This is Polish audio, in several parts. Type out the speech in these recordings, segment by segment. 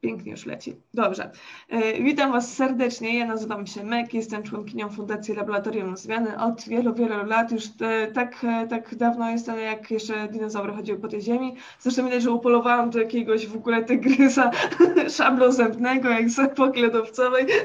Pięknie już leci. Dobrze. E, witam Was serdecznie. Ja nazywam się Mek, jestem członkinią Fundacji Laboratorium Zmiany od wielu, wielu lat. Już e, tak, e, tak dawno jestem, jak jeszcze dinozaury chodziły po tej ziemi. Zresztą widać, że upolowałam do jakiegoś w ogóle tygrysa szablozębnego, jak z epoki lodowcowej.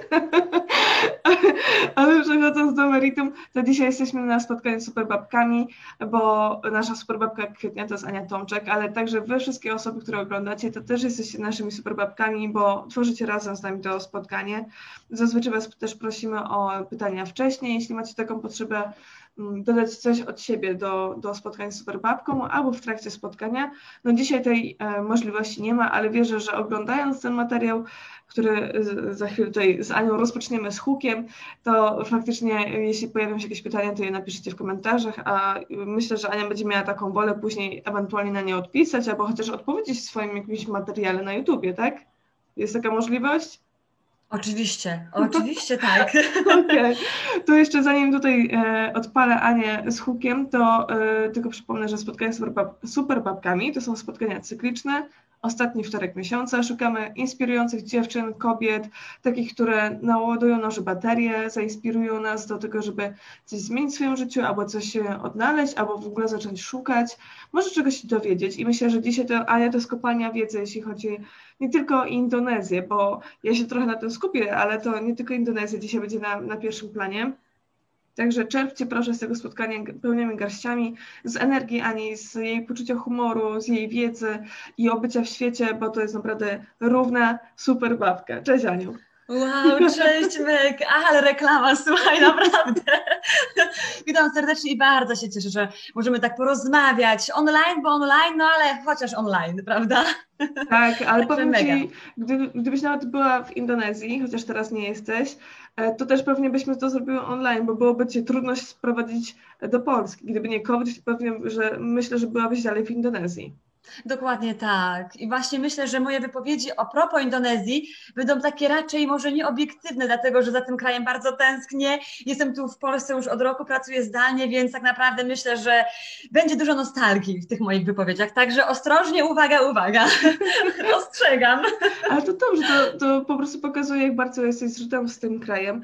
Ale przechodząc do meritum, to dzisiaj jesteśmy na spotkaniu z superbabkami, bo nasza superbabka kwietnia to jest Ania Tomczek, ale także Wy, wszystkie osoby, które oglądacie, to też jesteście naszymi superbabkami bo tworzycie razem z nami to spotkanie. Zazwyczaj Was też prosimy o pytania wcześniej, jeśli macie taką potrzebę mm, dodać coś od siebie do, do spotkania z Superbabką albo w trakcie spotkania. No dzisiaj tej e, możliwości nie ma, ale wierzę, że oglądając ten materiał, który za chwilę tutaj z Anią rozpoczniemy z hukiem, to faktycznie jeśli pojawią się jakieś pytania, to je napiszcie w komentarzach, a myślę, że Ania będzie miała taką wolę później ewentualnie na nie odpisać, albo chociaż odpowiedzieć w swoim jakimś materiale na YouTubie, tak? Jest taka możliwość? Oczywiście, oczywiście tak. okay. To jeszcze zanim tutaj e, odpalę Anię z hukiem, to e, tylko przypomnę, że spotkania z super, super babkami to są spotkania cykliczne, ostatni wtorek miesiąca. Szukamy inspirujących dziewczyn, kobiet, takich, które naładują nasze baterie, zainspirują nas do tego, żeby coś zmienić w swoim życiu, albo coś odnaleźć, albo w ogóle zacząć szukać, może czegoś się dowiedzieć. I myślę, że dzisiaj to Ania to jest kopalnia wiedzy, jeśli chodzi nie tylko o Indonezję, bo ja się trochę na tym skupię, ale to nie tylko Indonezja dzisiaj będzie na, na pierwszym planie. Także czerpcie proszę z tego spotkania pełnymi garściami, z energii Ani, z jej poczucia humoru, z jej wiedzy i obycia w świecie, bo to jest naprawdę równa super babka. Cześć Aniu. Wow, cześć Meg, ale reklama, słuchaj, naprawdę. Witam serdecznie i bardzo się cieszę, że możemy tak porozmawiać online, bo online, no ale chociaż online, prawda? Tak, ale powiem Ci, gdy, gdybyś nawet była w Indonezji, chociaż teraz nie jesteś, to też pewnie byśmy to zrobiły online, bo byłoby Ci trudno się sprowadzić do Polski. Gdyby nie COVID, pewnie, że myślę, że byłabyś dalej w Indonezji. Dokładnie tak. I właśnie myślę, że moje wypowiedzi o propos Indonezji będą takie raczej może nieobiektywne, dlatego że za tym krajem bardzo tęsknię. Jestem tu w Polsce już od roku, pracuję zdalnie, więc tak naprawdę myślę, że będzie dużo nostalgii w tych moich wypowiedziach. Także ostrożnie, uwaga, uwaga. Ostrzegam. Ale to dobrze, to, to po prostu pokazuje, jak bardzo jesteś zżytą z tym krajem.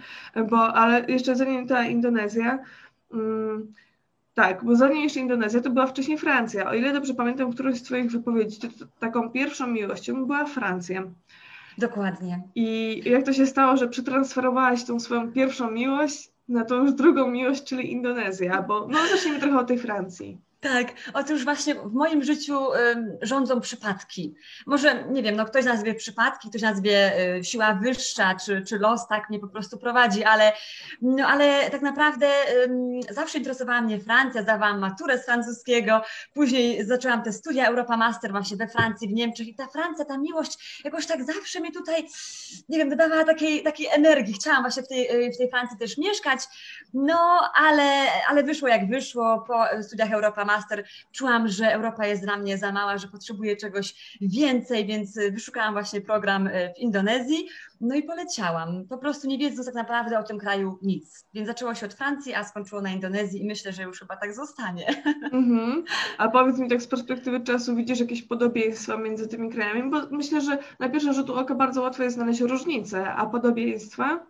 Bo, ale jeszcze zanim ta Indonezja. Hmm, tak, bo zanim jeszcze Indonezja, to była wcześniej Francja. O ile dobrze pamiętam którąś z Twoich wypowiedzi, to, to taką pierwszą miłością była Francja. Dokładnie. I jak to się stało, że przetransferowałaś tą swoją pierwszą miłość na tą już drugą miłość, czyli Indonezja? Bo no zacznijmy trochę o tej Francji. Tak, otóż właśnie w moim życiu rządzą przypadki. Może, nie wiem, no ktoś nazwie przypadki, ktoś nazwie y, siła wyższa, czy, czy los tak mnie po prostu prowadzi, ale, no, ale tak naprawdę zawsze interesowała mnie Francja, zdawałam maturę z francuskiego, później zaczęłam te studia Europa Master właśnie we Francji, w Niemczech i ta Francja, ta miłość jakoś tak zawsze mi tutaj, nie wiem, dodawała takiej, takiej energii. Chciałam właśnie w tej, y, w tej Francji też mieszkać, no ale, ale wyszło jak wyszło po studiach Europa master, czułam, że Europa jest dla mnie za mała, że potrzebuję czegoś więcej, więc wyszukałam właśnie program e, w Indonezji, no i poleciałam, po prostu nie wiedząc tak naprawdę o tym kraju nic. Więc zaczęło się od Francji, a skończyło na Indonezji i myślę, że już chyba tak zostanie. Mm-hmm. A powiedz mi tak z perspektywy czasu, widzisz jakieś podobieństwa między tymi krajami? Bo myślę, że na pierwszy rzut oka bardzo łatwo jest znaleźć różnice, a podobieństwa?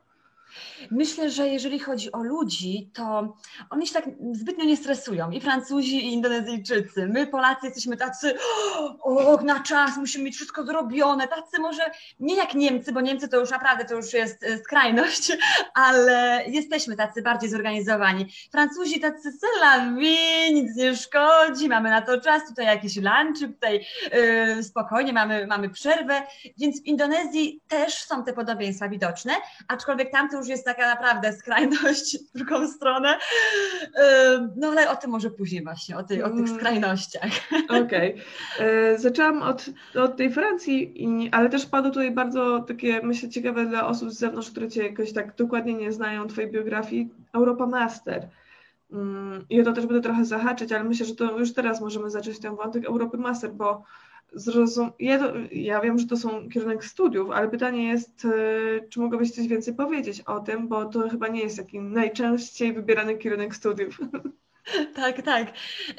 Myślę, że jeżeli chodzi o ludzi, to oni się tak zbytnio nie stresują. I Francuzi, i Indonezyjczycy. My, Polacy, jesteśmy tacy, o, na czas, musimy mieć wszystko zrobione. Tacy może nie jak Niemcy, bo Niemcy to już naprawdę to już jest e, skrajność, ale jesteśmy tacy bardziej zorganizowani. Francuzi tacy selawi, nic nie szkodzi, mamy na to czas, tutaj jakieś lunchy, tutaj yy, spokojnie mamy, mamy przerwę. Więc w Indonezji też są te podobieństwa widoczne, aczkolwiek tam już jest taka naprawdę skrajność w drugą stronę. No ale o tym może później właśnie, o, tej, o tych mm. skrajnościach. Okej. Okay. Zaczęłam od, od tej Francji, ale też padło tutaj bardzo takie, myślę, ciekawe dla osób z zewnątrz, które Cię jakoś tak dokładnie nie znają, Twojej biografii, Europa Master. Mm, I o to też będę trochę zahaczyć, ale myślę, że to już teraz możemy zacząć ten wątek Europy Master, bo zrozum... Ja, ja wiem, że to są kierunek studiów, ale pytanie jest, e, czy mogłabyś coś więcej powiedzieć o tym, bo to chyba nie jest taki najczęściej wybierany kierunek studiów. Tak, tak.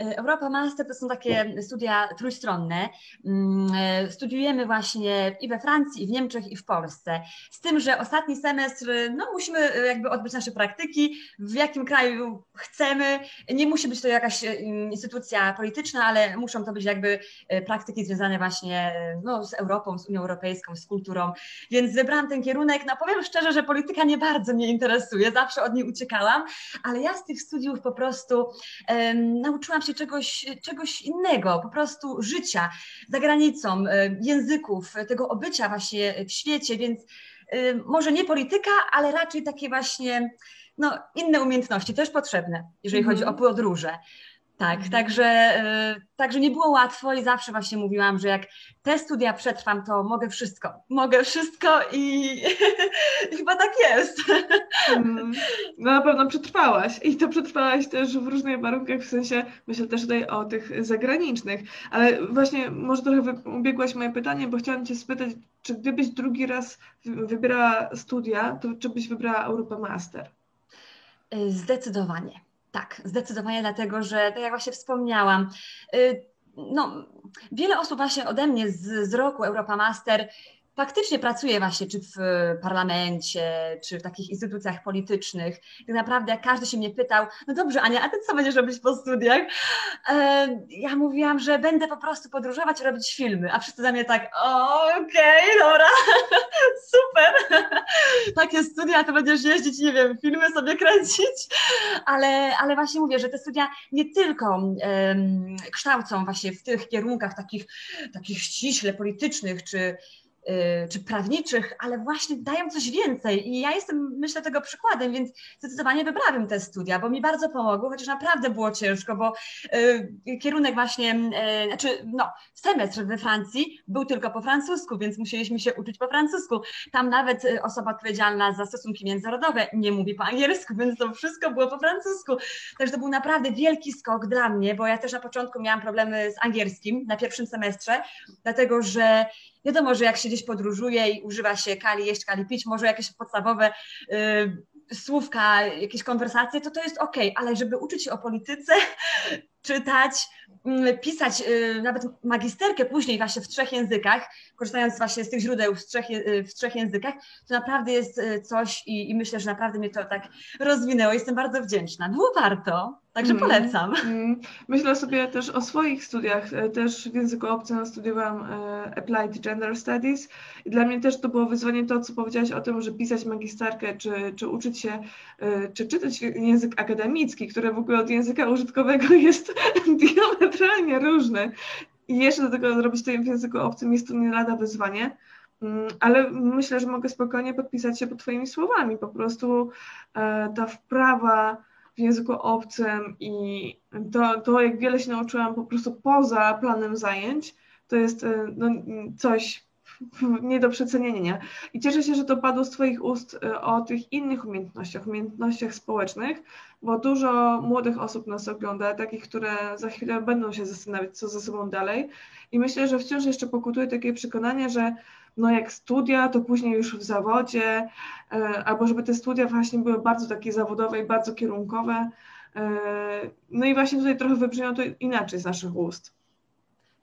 E, Europa Master to są takie studia trójstronne. Mm, e, studiujemy właśnie i we Francji, i w Niemczech, i w Polsce. Z tym, że ostatni semestr, no musimy e, jakby odbyć nasze praktyki, w jakim kraju chcemy. Nie musi być to jakaś instytucja polityczna, ale muszą to być jakby praktyki związane właśnie no, z Europą, z Unią Europejską, z kulturą. Więc wybrałam ten kierunek. No powiem szczerze, że polityka nie bardzo mnie interesuje, zawsze od niej uciekałam, ale ja z tych studiów po prostu nauczyłam się czegoś, czegoś innego, po prostu życia za granicą, języków, tego obycia właśnie w świecie, więc może nie polityka, ale raczej takie właśnie no, inne umiejętności też potrzebne, jeżeli mm -hmm. chodzi o mhm. podróże. Tak, mhm. także, e, także nie było łatwo i zawsze właśnie mówiłam, że jak te studia przetrwam, to mogę wszystko. Mogę wszystko i, chyba tak jest. Mm. No na pewno przetrwałaś i to przetrwałaś też w różnych warunkach, w sensie myślę też tutaj o tych zagranicznych, ale właśnie może trochę ubiegłaś moje pytanie, bo chciałam Cię spytać, czy gdybyś drugi raz wybierała studia, to czy byś wybrała Europa Master? E, zdecydowanie. Tak, zdecydowanie dlatego, że tak jak właśnie wspomniałam, y, no, wiele osób właśnie ode mnie z, z roku Europa Master faktycznie pracuje właśnie czy w parlamencie, czy w takich instytucjach politycznych. Tak naprawdę jak każdy się mnie pytał, no dobrze Ania, a ty co będziesz robić po studiach? E, ja mówiłam, że będę po prostu podróżować, robić filmy, a wszyscy za mnie tak, okej, okay, dobra, super, takie studia, to będziesz jeździć, nie wiem, filmy sobie kręcić, ale, ale właśnie mówię, że te studia nie tylko kształcą właśnie w tych kierunkach takich, takich ściśle politycznych, czy czy prawniczych, ale właśnie dają coś więcej. I ja jestem, myślę, tego przykładem, więc zdecydowanie wybrałabym te studia, bo mi bardzo pomogły, chociaż naprawdę było ciężko, bo y, kierunek właśnie, y, znaczy, no, semestr we Francji był tylko po francusku, więc musieliśmy się uczyć po francusku. Tam nawet osoba odpowiedzialna za stosunki międzynarodowe nie mówi po angielsku, więc to wszystko było po francusku. Także to był naprawdę wielki skok dla mnie, bo ja też na początku miałam problemy z angielskim na pierwszym semestrze, dlatego że Wiadomo, że jak się gdzieś podróżuje i używa się kali jeść, kali pić, może jakieś podstawowe y, słówka, jakieś konwersacje, to to jest ok, ale żeby uczyć się o polityce, czytać, mm, pisać y, nawet magisterkę później właśnie w trzech językach, korzystając właśnie z tych źródeł w trzech, y, w trzech językach, to naprawdę jest y, coś i, i myślę, że naprawdę mnie to tak rozwinęło. Jestem bardzo wdzięczna. Było warto, także mm, polecam. Mm. Myślę sobie też o swoich studiach. E, też w języku obcym studiowałam e, Applied Gender Studies i dla mnie też to było wyzwanie to, co powiedziałaś o tym, że pisać magisterkę, czy, czy uczyć się, e, czy czytać język akademicki, który w ogóle od języka użytkowego jest diametralnie różny. I jeszcze do tego zrobić to w języku obcym jest to nie lada wyzwanie. Mm, ale myślę, że mogę spokojnie podpisać się pod Twoimi słowami. Po prostu ta wprawa języku obcym i to, to, jak wiele się nauczyłam po prostu poza planem zajęć, to jest e, no, coś nie do przecenienia. I cieszę się, że to padło z Twoich ust e, o tych innych umiejętnościach, umiejętnościach społecznych, bo dużo młodych osób nas ogląda, takich, które za chwilę będą się zastanawiać, co ze sobą dalej. I myślę, że wciąż jeszcze pokutuje takie przekonanie, że no jak studia, to później już w zawodzie, e, albo żeby te studia właśnie były bardzo takie zawodowe i bardzo kierunkowe. E, no i właśnie tutaj trochę wybrzmiało to inaczej z naszych ust.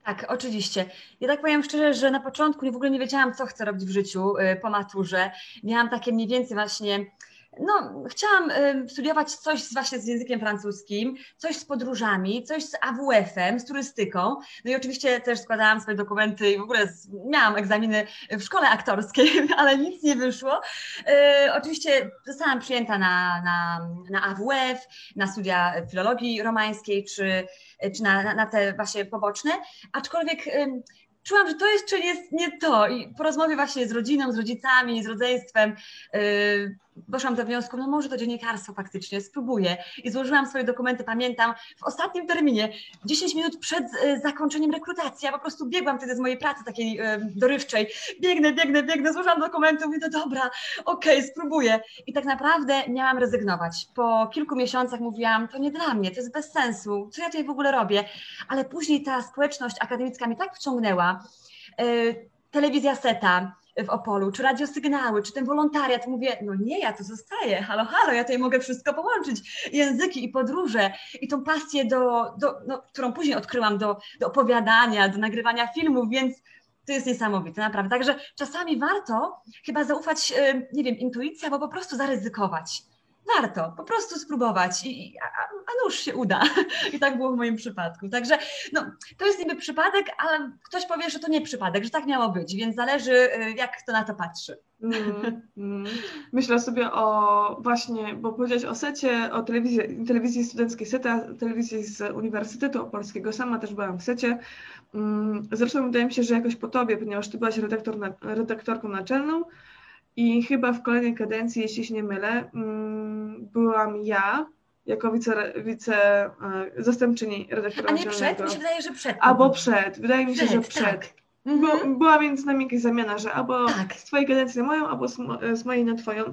Tak, oczywiście. Ja tak powiem szczerze, że na początku w ogóle nie wiedziałam, co chcę robić w życiu y, po maturze. Miałam takie mniej więcej właśnie no, chciałam y, studiować coś z, właśnie z językiem francuskim, coś z podróżami, coś z AWF-em, z turystyką. No i oczywiście też składałam swoje dokumenty i w ogóle miałam egzaminy w szkole aktorskiej, ale nic nie wyszło. Y, oczywiście zostałam przyjęta na, na, na AWF, na studia filologii romańskiej, czy, czy na, na, te właśnie poboczne, aczkolwiek y, czułam, że to jeszcze jest nie to. I po rozmowie właśnie z rodziną, z rodzicami, z rodzeństwem, yy, doszłam do wniosku, no może to dziennikarstwo faktycznie, spróbuję. I złożyłam swoje dokumenty, pamiętam, w ostatnim terminie, 10 minut przed y, zakończeniem rekrutacji. Ja po prostu biegłam wtedy z mojej pracy takiej y, dorywczej. Biegnę, biegnę, biegnę, złożyłam dokumenty, mówię, no dobra, okej, okay, spróbuję. I tak naprawdę miałam rezygnować. Po kilku miesiącach mówiłam, to nie dla mnie, to jest bez sensu, co ja tutaj w ogóle robię? Ale później ta społeczność akademicka mnie tak wciągnęła, y, telewizja Seta, w Opolu, czy radiosygnały, czy ten wolontariat. Mówię, no nie, ja tu zostaję, halo, halo, ja tutaj mogę wszystko połączyć, języki i podróże i tą pasję, do, do, no, którą później odkryłam do, do opowiadania, do nagrywania filmów, więc to jest niesamowite, naprawdę. Także czasami warto chyba zaufać, nie wiem, intuicji, albo po prostu zaryzykować warto po prostu spróbować i, a, a się uda. I tak było w moim przypadku. Także no, to jest niby przypadek, ale ktoś powie, że to nie przypadek, że tak miało być, więc zależy y, jak kto na to patrzy. Mm, mm. Myślę sobie o właśnie, bo powiedziałeś o secie, o telewizji, telewizji studenckiej SETA, telewizji z Uniwersytetu Opolskiego, sama też byłam w secie. Mm, zresztą wydaje mi się, że jakoś po tobie, ponieważ ty byłaś redaktor, redaktorką naczelną, i chyba w kolejnej kadencji, jeśli się nie mylę, mm, byłam ja jako wice, wice e, zastępczyni redaktora A nie przed? Mi się wydaje, że przed. Albo przed. Wydaje mi się, przed, że przed. Tak. Mhm. Była między nami jakaś zamiana, że albo tak. z twojej kadencji na moją, albo z, z mojej na twoją.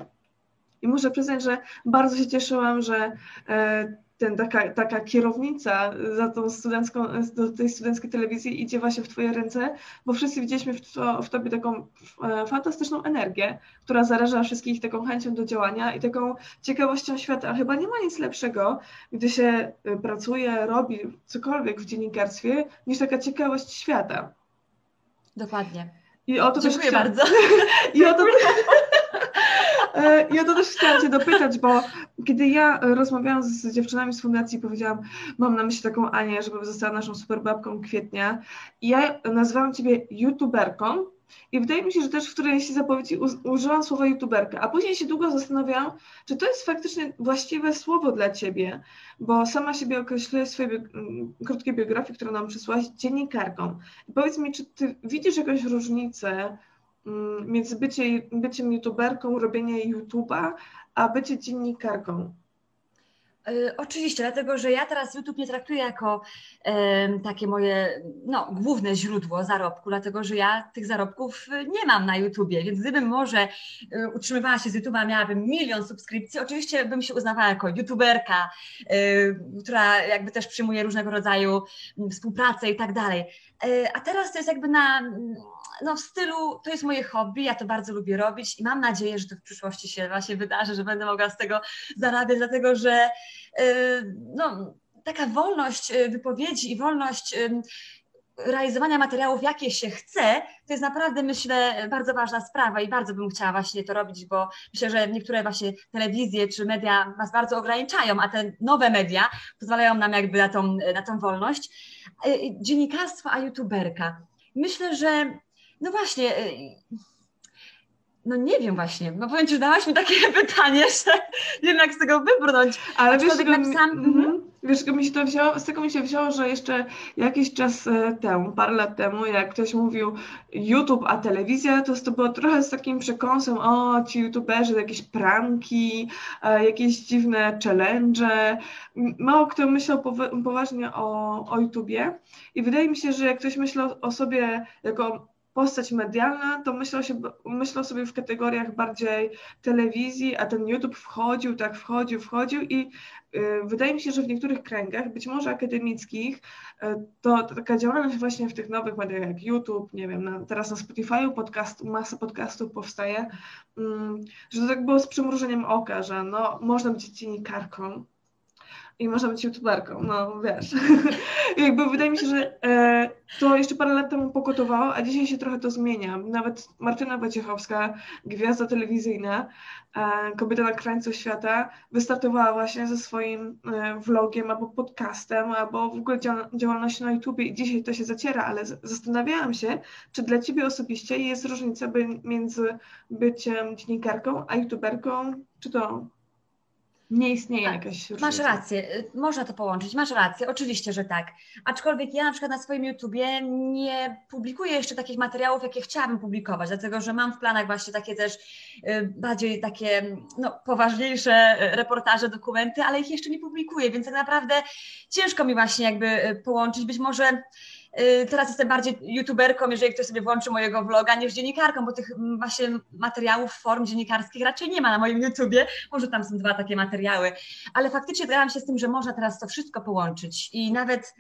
I muszę przyznać, że bardzo się cieszyłam, że e, ten, taka, taka kierownica za tą studencką, do tej studenckiej telewizji idzie właśnie w Twoje ręce, bo wszyscy widzieliśmy w, to, w Tobie taką e, fantastyczną energię, która zaraża wszystkich taką chęcią do działania i taką ciekawością świata. Chyba nie ma nic lepszego, gdy się e, pracuje, robi cokolwiek w dziennikarstwie, niż taka ciekawość świata. Dokładnie. I o to Dziękuję też bardzo. I o to, ja to też chciałam Cię dopytać, bo kiedy ja rozmawiałam z dziewczynami z fundacji, powiedziałam, mam na myśli taką Anię, żeby została naszą superbabką kwietnia. I ja nazwałam Ciebie youtuberką, i wydaje mi się, że też w którejś zapowiedzi użyłam słowa youtuberka, a później się długo zastanawiałam, czy to jest faktycznie właściwe słowo dla ciebie, bo sama siebie określuję w swojej krótkiej biografii, którą nam przysłałaś, dziennikarką. I powiedz mi, czy ty widzisz jakąś różnicę Mm, między bycie, byciem youtuberką, robienie YouTube'a, a bycie dziennikarką? Y, oczywiście, dlatego że ja teraz YouTube nie traktuję jako takie moje no, główne źródło zarobku, dlatego że ja tych zarobków nie mam na YouTubie, więc gdybym może y, utrzymywała się z YouTube'a, miałabym milion subskrypcji, oczywiście bym się uznawała jako YouTuberka, y, która jakby też przyjmuje różnego rodzaju mm, współpracę i tak dalej. A teraz to jest jakby na no w stylu, to jest moje hobby, ja to bardzo lubię robić i mam nadzieję, że to w przyszłości się właśnie wydarzy, że będę mogła z tego zarabiać, dlatego że y, no, taka wolność y, wypowiedzi i wolność realizowania materiałów, jakie się chce, to jest naprawdę, myślę, bardzo ważna sprawa i bardzo bym chciała właśnie to robić, bo myślę, że niektóre właśnie telewizje czy media nas bardzo ograniczają, a te nowe media pozwalają nam jakby na tą, na tą wolność. Dziennikarstwo, a youtuberka. Myślę, że no właśnie, y, no nie wiem właśnie, no powiem Ci, że dałaś mi takie pytanie, że nie wiem jak z tego wybrnąć. Ale wiesz, tego, napisałam... mm, wiesz, mi się to wzięło, z tego mi się wzięło, że jeszcze jakiś czas e, temu, parę lat temu, jak ktoś mówił YouTube, a telewizja, to to było trochę z takim przekąsem, o ci youtuberzy, jakieś pranki, e, jakieś dziwne challenge. Mało kto myślał poważnie o, o YouTubie i wydaje mi się, że jak ktoś myślał o sobie jako postać medialna, to myślał, się, myślał sobie w kategoriach bardziej telewizji, a ten YouTube wchodził, tak wchodził, wchodził i wydaje mi się, że w niektórych kręgach, być może akademickich, y, to, taka działalność właśnie w tych nowych mediach jak YouTube, nie wiem, na, teraz na Spotify'u podcast, masa podcastów powstaje, y, że to tak było z przymrużeniem oka, że no, można być dziennikarką, i można być youtuberką, no wiesz. Jakby wydaje mi się, że e, to jeszcze parę lat temu pokotowało, a dzisiaj się trochę to zmienia. Nawet Martyna Wojciechowska, gwiazda telewizyjna, e, kobieta na krańcu świata, wystartowała właśnie ze swoim e, vlogiem albo podcastem, albo w ogóle dział działalnością na YouTubie i dzisiaj to się zaciera, ale zastanawiałam się, czy dla Ciebie osobiście jest różnica między byciem dziennikarką a youtuberką, czy to nie istnieje tak, jakaś różnica. Masz rację, y, można to połączyć, masz rację, oczywiście, że tak. Aczkolwiek ja na przykład na swoim YouTubie nie publikuję jeszcze takich materiałów, jakie chciałabym publikować, dlatego że mam w planach właśnie takie też y, bardziej takie no, poważniejsze y, reportaże, dokumenty, ale ich jeszcze nie publikuję, więc tak naprawdę ciężko mi właśnie jakby połączyć. Być może teraz jestem bardziej youtuberką, jeżeli ktoś sobie włączy mojego vloga, niż dziennikarką, bo tych właśnie materiałów, form dziennikarskich raczej nie ma na moim YouTubie. Może tam są dwa takie materiały, ale faktycznie zgadzam się z tym, że można teraz to wszystko połączyć i nawet,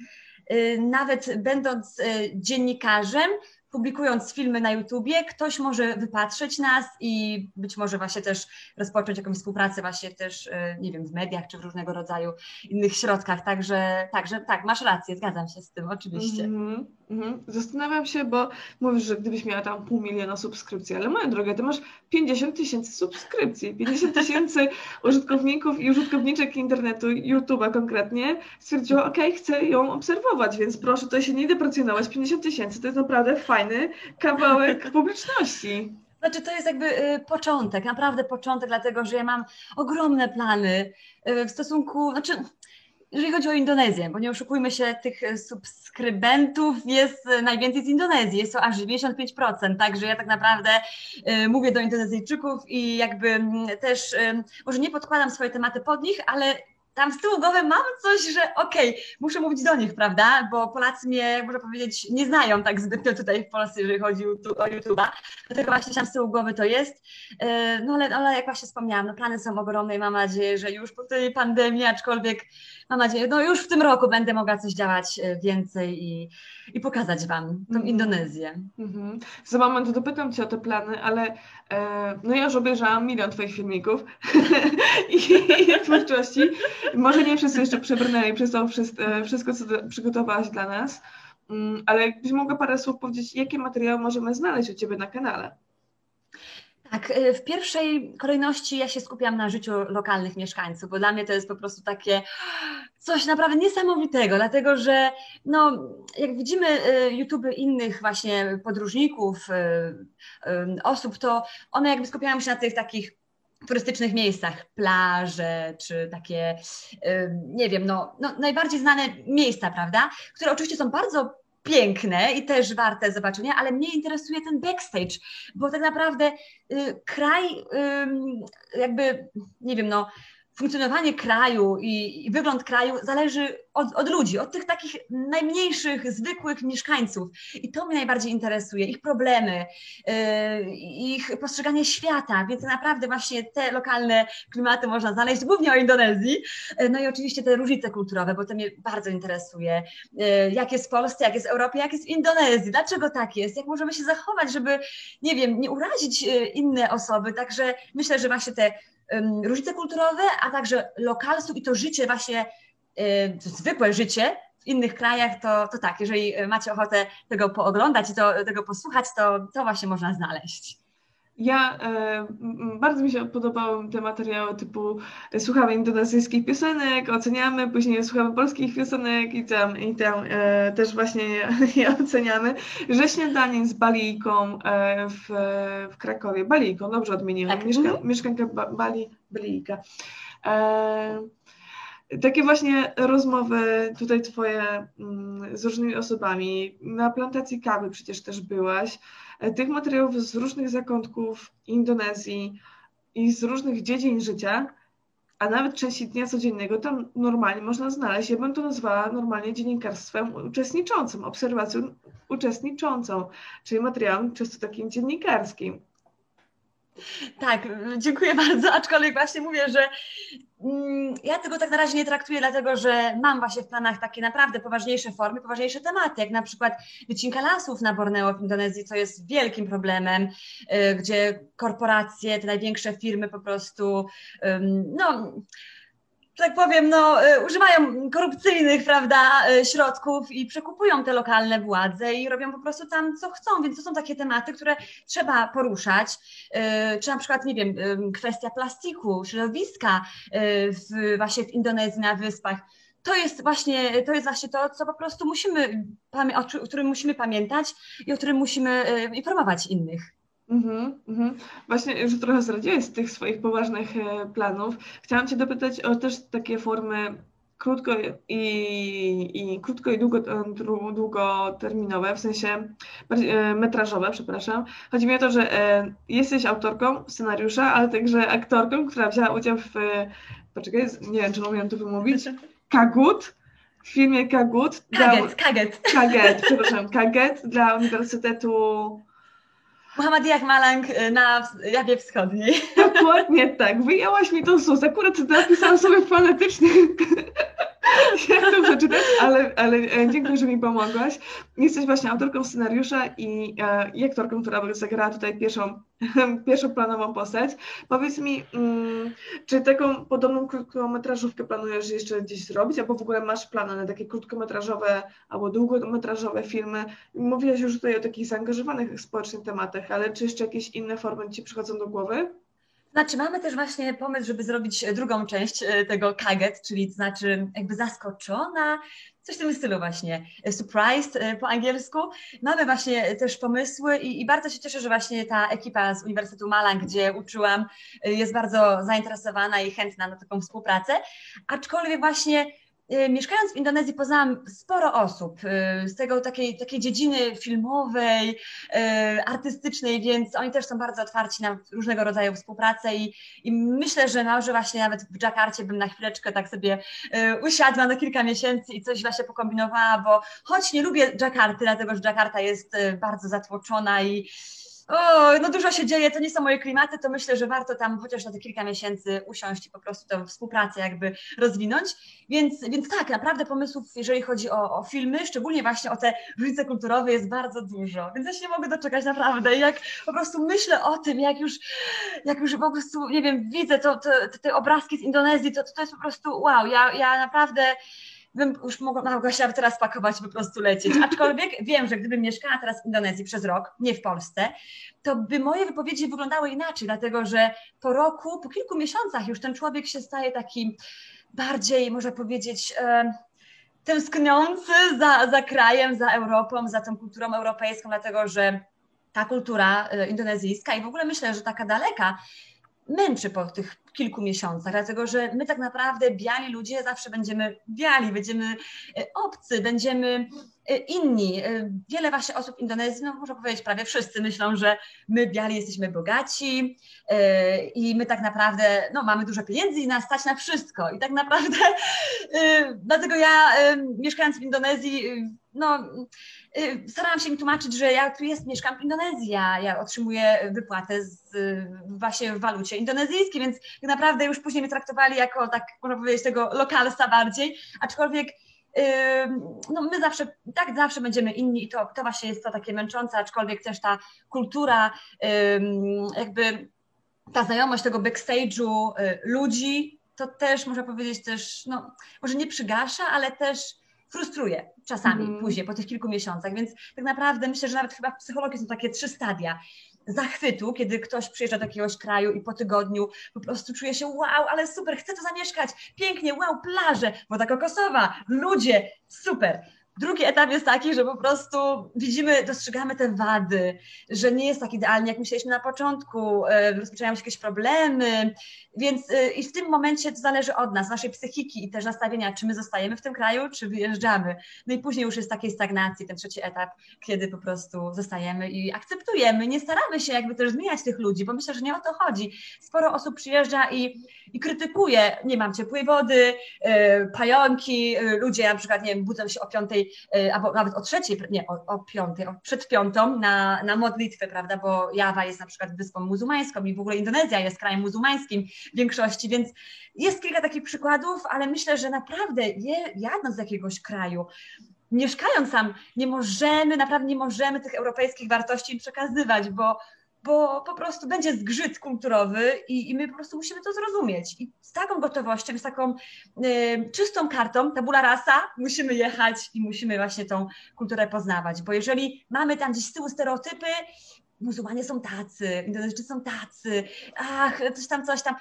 y, nawet będąc y, dziennikarzem, publikując filmy na YouTubie, ktoś może wypatrzeć nas i być może właśnie też rozpocząć jakąś współpracę właśnie też, e, nie wiem, w mediach czy w różnego rodzaju innych środkach. Także, także tak, masz rację, zgadzam się z tym oczywiście. Mm -hmm. Zastanawiam się, bo mówisz, że gdybyś miała tam pół miliona subskrypcji, ale moja droga, ty masz 50 tysięcy subskrypcji, 50 tysięcy użytkowników i użytkowniczek internetu, YouTube'a konkretnie, stwierdziła, ok, chcę ją obserwować, więc proszę tutaj się nie deprecjonować, 50 tysięcy to jest naprawdę fajny kawałek publiczności. Znaczy, to jest jakby y, początek, naprawdę początek, dlatego że ja mam ogromne plany y, w stosunku, znaczy, jeżeli chodzi o Indonezję, bo nie oszukujmy się, tych y, subskrybentów jest najwięcej z Indonezji, jest to aż 95%, także ja tak naprawdę mówię do Indonezyjczyków i jakby mm, też, może nie podkładam swoje tematy pod nich, ale tam z tyłu głowy mam coś, że okej, okay, muszę mówić do nich, prawda? Bo Polacy mnie, można powiedzieć, nie znają tak zbytnio tutaj w Polsce, jeżeli chodzi o YouTube'a. Dlatego właśnie tam z tyłu głowy to jest. E, no ale, ale jak właśnie wspomniałam, no plany są ogromne i mam nadzieję, że już po tej pandemii, aczkolwiek mam nadzieję, no już w tym roku będę mogła coś działać e, więcej i, i pokazać Wam tą. Indonezję. -hmm. Za moment dopytam Cię o te plany, ale e, no ja już obejrzałam milion Twoich filmików i twórczości. Może nie wszyscy jeszcze przebrnęli przez to e, wszystko, co przygotowałaś dla nas, mm, ale jakbyś mogła parę słów powiedzieć, jakie materiały możemy znaleźć u Ciebie na kanale? Tak, e, w pierwszej kolejności ja się skupiam na życiu lokalnych mieszkańców, bo dla mnie to jest po prostu takie coś naprawdę niesamowitego, dlatego że no, jak widzimy e, YouTube innych właśnie podróżników, osób, to one jakby skupiają się na tych takich turystycznych miejscach, plaże, czy takie, nie wiem, no, no najbardziej znane miejsca, prawda? Które oczywiście są bardzo piękne i też warte zobaczenia, ale mnie interesuje ten backstage, bo tak naprawdę y, kraj, y, jakby, nie wiem, no, funkcjonowanie kraju i, i, wygląd kraju zależy od, od, ludzi, od tych takich najmniejszych, zwykłych mieszkańców. I to mnie najbardziej interesuje, ich problemy, yy, ich postrzeganie świata, więc naprawdę właśnie te lokalne klimaty można znaleźć, głównie o Indonezji. Yy, no i oczywiście te różnice kulturowe, bo to mnie bardzo interesuje. Yy, jak jest w Polsce, jak jest w Europie, jak jest w Indonezji, dlaczego tak jest, jak możemy się zachować, żeby, nie wiem, nie urazić yy, inne osoby. Także myślę, że właśnie te różnice kulturowe, a także lokalstwo i to życie właśnie, to zwykłe życie w innych krajach, to, to tak, jeżeli macie ochotę tego pooglądać i to, tego posłuchać, to, to właśnie można znaleźć. Ja e, bardzo mi się podobały te materiały typu e, słuchamy indonezyjskich piosenek, oceniamy, później słuchamy polskich piosenek i tam, i tam e, też właśnie je, je, oceniamy. Że śniadanie z Balijką e, w, w Krakowie, Balijką, dobrze odmieniłam, tak. Mieszka, mhm. mieszkanka ba, Bali, Balijka. E, takie właśnie rozmowy tutaj twoje mm, z różnymi osobami. Na plantacji kawy przecież też byłaś. E, tych materiałów z różnych zakątków Indonezji i z różnych dziedzin życia, a nawet części dnia codziennego tam normalnie można znaleźć. Ja bym to nazwała normalnie dziennikarstwem uczestniczącym, obserwacją uczestniczącą, czyli materiałem często takim dziennikarskim. Tak, dziękuję bardzo, aczkolwiek właśnie mówię, że ja tego tak na razie nie traktuję, dlatego że mam właśnie w planach takie naprawdę poważniejsze formy, poważniejsze tematy, jak na przykład wycinka lasów na Borneo w Indonezji, co jest wielkim problemem, y, gdzie korporacje, te największe firmy po prostu, no tak powiem, no, y, używają korupcyjnych, prawda, y, środków i przekupują te lokalne władze i robią po prostu tam, co chcą, więc to są takie tematy, które trzeba poruszać, y, czy na przykład, nie wiem, kwestia plastiku, środowiska w, właśnie w Indonezji, na wyspach, to jest właśnie to, jest właśnie to co po prostu musimy, o którym musimy pamiętać i o którym musimy informować innych. Mhm, mhm. Właśnie już trochę zdradziłeś z tych swoich poważnych e, planów. Chciałam Cię dopytać o też takie formy krótko i, i krótko i długo, e, długoterminowe, w sensie e, metrażowe, przepraszam. Chodzi mi o to, że jesteś autorką scenariusza, ale także aktorką, która wzięła udział w, poczekaj, nie wiem, czy umiem to wymówić, Kagut, w filmie Kagut. Kaget, dla, Kaget. Kaget, przepraszam, Kaget dla Uniwersytetu Muhammad Malang y, na Jawie Wschodniej. Dokładnie tak. Wyjęłaś mi to sus. Akurat napisałam sobie fonetycznie jak to przeczytać, ale, ale e, dziękuję, że mi pomogłaś. Jesteś właśnie autorką scenariusza i, e, i aktorką, która zagrała tutaj pierwszą, pierwszoplanową postać. Powiedz mi, mm, czy taką podobną krótkometrażówkę planujesz jeszcze gdzieś zrobić, albo w ogóle masz plany na takie krótkometrażowe albo długometrażowe filmy? Mówiłaś już tutaj o takich zaangażowanych społecznie tematach, ale czy jeszcze jakieś inne formy Ci przychodzą do głowy? Znaczy, mamy też właśnie pomysł, żeby zrobić drugą część e, tego kaget, czyli to znaczy jakby zaskoczona, coś w tym stylu właśnie, surprised e, po angielsku. Mamy właśnie też pomysły i, i, bardzo się cieszę, że właśnie ta ekipa z Uniwersytetu Malang, gdzie uczyłam, e, jest bardzo zainteresowana i chętna na taką współpracę, aczkolwiek właśnie mieszkając w Indonezji poznałam sporo osób y, z tego takiej, takiej dziedziny filmowej, y, artystycznej, więc oni też są bardzo otwarci na różnego rodzaju współpracę i, i myślę, że może właśnie nawet w Dżakarcie bym na chwileczkę tak sobie usiadła na kilka miesięcy i coś właśnie pokombinowała, bo choć nie lubię Dżakarty, dlatego że Dżakarta jest bardzo zatłoczona i o, no dużo się dzieje, to nie są moje klimaty, to myślę, że warto tam chociaż na te kilka miesięcy usiąść i po prostu tę współpracę jakby rozwinąć. Więc, więc tak, naprawdę pomysłów, jeżeli chodzi o, o filmy, szczególnie właśnie o te różnice kulturowe jest bardzo dużo, więc ja się nie mogę doczekać naprawdę. Jak po prostu myślę o tym, jak już, jak już po prostu, nie wiem, widzę to, to, te obrazki z Indonezji, to, to jest po prostu wow, ja, ja naprawdę bym już mogła, się teraz pakować, po prostu lecieć. Aczkolwiek wiem, że gdybym mieszkała teraz w Indonezji przez rok, nie w Polsce, to by moje wypowiedzi wyglądały inaczej, dlatego że po roku, po kilku miesiącach już ten człowiek się staje takim bardziej, można powiedzieć, e, tęskniący za, za krajem, za Europą, za tą kulturą europejską, dlatego że ta kultura e, indonezyjska i w ogóle myślę, że taka daleka męczy po tych kilku miesiącach, dlatego że my tak naprawdę biali ludzie zawsze będziemy biali, będziemy e, obcy, będziemy e, inni. E, wiele właśnie osób w Indonezji, no można powiedzieć prawie wszyscy myślą, że my biali jesteśmy bogaci i my tak naprawdę no, mamy dużo pieniędzy i nas stać na wszystko. I tak naprawdę dlatego ja mieszkając w Indonezji, no starałam się mi tłumaczyć, że ja tu jest, mieszkam w Indonezji, ja, ja otrzymuję wypłatę z, właśnie w walucie indonezyjskiej, więc tak naprawdę już później mnie traktowali jako, tak można powiedzieć, tego lokalsa bardziej, aczkolwiek no my zawsze, tak zawsze będziemy inni i to, to właśnie jest to takie męczące, aczkolwiek też ta kultura, jakby ta znajomość tego backstage'u y, ludzi, to też można powiedzieć też, no może nie przygasza, ale też frustruje czasami mm. później, po tych kilku miesiącach, więc tak naprawdę myślę, że nawet chyba w psychologii są takie trzy stadia zachwytu, kiedy ktoś przyjeżdża do jakiegoś kraju i po tygodniu po prostu czuje się wow, ale super, chcę tu zamieszkać, pięknie, wow, plaże, woda kokosowa, ludzie, super. Drugi etap jest taki, że po prostu widzimy, dostrzegamy te wady, że nie jest tak idealnie, jak myśleliśmy na początku, e, rozpoczynają się jakieś problemy, więc e, i w tym momencie to zależy od nas, naszej psychiki i też nastawienia, czy my zostajemy w tym kraju, czy wyjeżdżamy. No i później już jest takiej stagnacji, ten trzeci etap, kiedy po prostu zostajemy i akceptujemy, nie staramy się jakby też zmieniać tych ludzi, bo myślę, że nie o to chodzi. Sporo osób przyjeżdża i, i krytykuje, nie mam ciepłej wody, yy, pająki, ludzie na przykład, nie wiem, budzą się o piątej Y, albo nawet o trzeciej, nie, o, o piątej, o, przed piątą na, na modlitwę, prawda, bo Jawa jest na przykład wyspą muzułmańską i w ogóle Indonezja jest krajem muzułmańskim w większości, więc jest kilka takich przykładów, ale myślę, że naprawdę je, jadąc z jakiegoś kraju, mieszkając tam, nie możemy, naprawdę nie możemy tych europejskich wartości przekazywać, bo bo po prostu będzie zgrzyt kulturowy i, i, my po prostu musimy to zrozumieć. I z taką gotowością, z taką y, czystą kartą, tabula rasa, musimy jechać i musimy właśnie tą kulturę poznawać, bo jeżeli mamy tam gdzieś z tyłu stereotypy, muzułmanie są tacy, Indonezyjczycy są tacy, ach, coś tam, coś tam.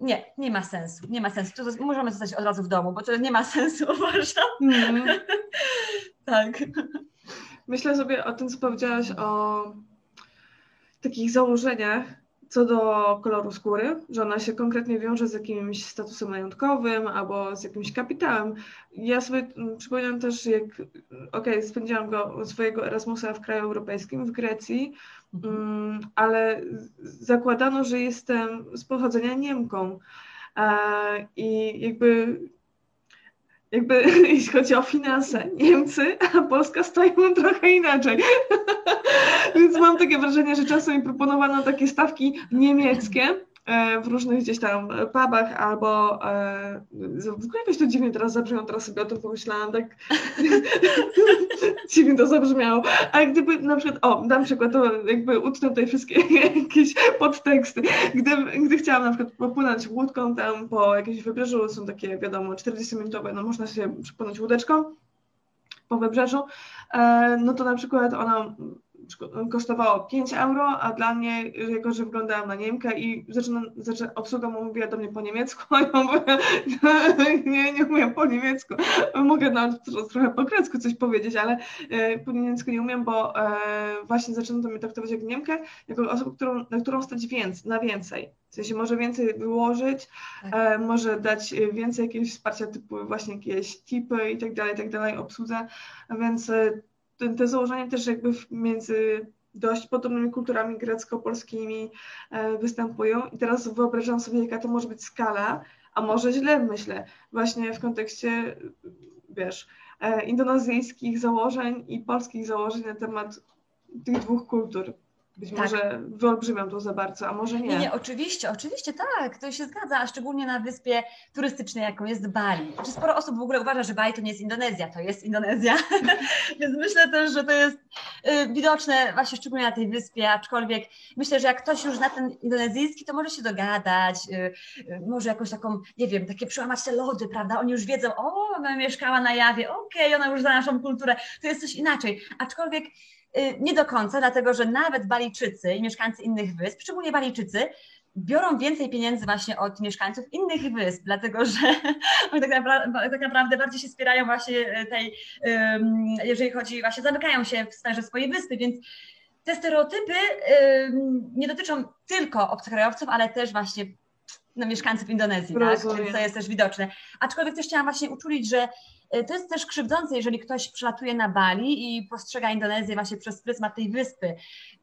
Nie, nie ma sensu, nie ma sensu. To możemy zostać od razu w domu, bo to nie ma sensu, uważam. Mm. tak. Myślę sobie o tym, co powiedziałaś o takich założeniach co do koloru skóry, że ona się konkretnie wiąże z jakimś statusem majątkowym albo z jakimś kapitałem. Ja sobie mm, przypominam też, jak okej, okay, spędziłam go swojego Erasmusa w kraju europejskim, w Grecji, mhm. Mm, ale zakładano, że jestem z pochodzenia Niemką. I jakby jakby jeśli chodzi o finanse, Niemcy, a Polska stoją trochę inaczej. Więc mam takie wrażenie, że czasem mi proponowano takie stawki niemieckie, w różnych gdzieś tam pubach albo w ogóle jakoś to dziwnie teraz zabrzmiało, teraz sobie o tym pomyślałam, tak? Dziwnie to zabrzmiało, ale gdyby na przykład, o dam przykład, to jakby utnę tutaj wszystkie jakieś podteksty, gdy, gdy chciałam na przykład popłynąć łódką tam po jakimś wybrzeżu, są takie wiadomo 40-minutowe, no można się przepłynąć łódeczką po wybrzeżu, no to na przykład ona kosztowało 5 euro, a dla mnie, jako że wyglądałam na Niemkę i zaczyna, zaczyna, obsługa mówiła do mnie po niemiecku, a ja mówię, nie, nie umiem po niemiecku, mogę nawet trochę po grecku coś powiedzieć, ale e, po niemiecku nie umiem, bo e, właśnie zaczyna to mnie traktować jak Niemkę, jako osobę, którą, na którą stać więcej, na więcej. W sensie może więcej wyłożyć, tak. e, może dać więcej jakiegoś wsparcia typu właśnie jakieś tipy i tak dalej, tak dalej, obsłudze, więc te, założenia też jakby między dość podobnymi kulturami grecko-polskimi e, występują i teraz wyobrażam sobie, jaka to może być skala, a może źle myślę, właśnie w kontekście, wiesz, e, indonezyjskich założeń i polskich założeń na temat tych dwóch kultur. Być tak. może wyolbrzymiam to za bardzo, a może nie. nie. Nie, oczywiście, oczywiście tak, to się zgadza, a szczególnie na wyspie turystycznej, jaką jest Bali. Znaczy sporo osób w ogóle uważa, że Bali to nie jest Indonezja, to jest Indonezja, więc myślę też, że to jest y, widoczne właśnie szczególnie na tej wyspie, aczkolwiek myślę, że jak ktoś już na ten indonezyjski, to może się dogadać, y, y, może jakąś taką, nie wiem, takie przełamać te lody, prawda, oni już wiedzą, o, ona mieszkała na Jawie, okej, okay, ona już zna naszą kulturę, to jest coś inaczej, aczkolwiek nie do końca, dlatego że nawet Balijczycy i mieszkańcy innych wysp, szczególnie Balijczycy, biorą więcej pieniędzy właśnie od mieszkańców innych wysp, dlatego że oni tak naprawdę, tak naprawdę bardziej się wspierają właśnie tej, jeżeli chodzi, właśnie zamykają się w sferze swojej wyspy, więc te stereotypy nie dotyczą tylko obcokrajowców, ale też właśnie no, mieszkańców Indonezji, tak? więc to jest też widoczne. Aczkolwiek też chciałam właśnie uczulić, że y, to jest też krzywdzące, jeżeli ktoś przylatuje na Bali i postrzega Indonezję właśnie przez pryzmat tej wyspy.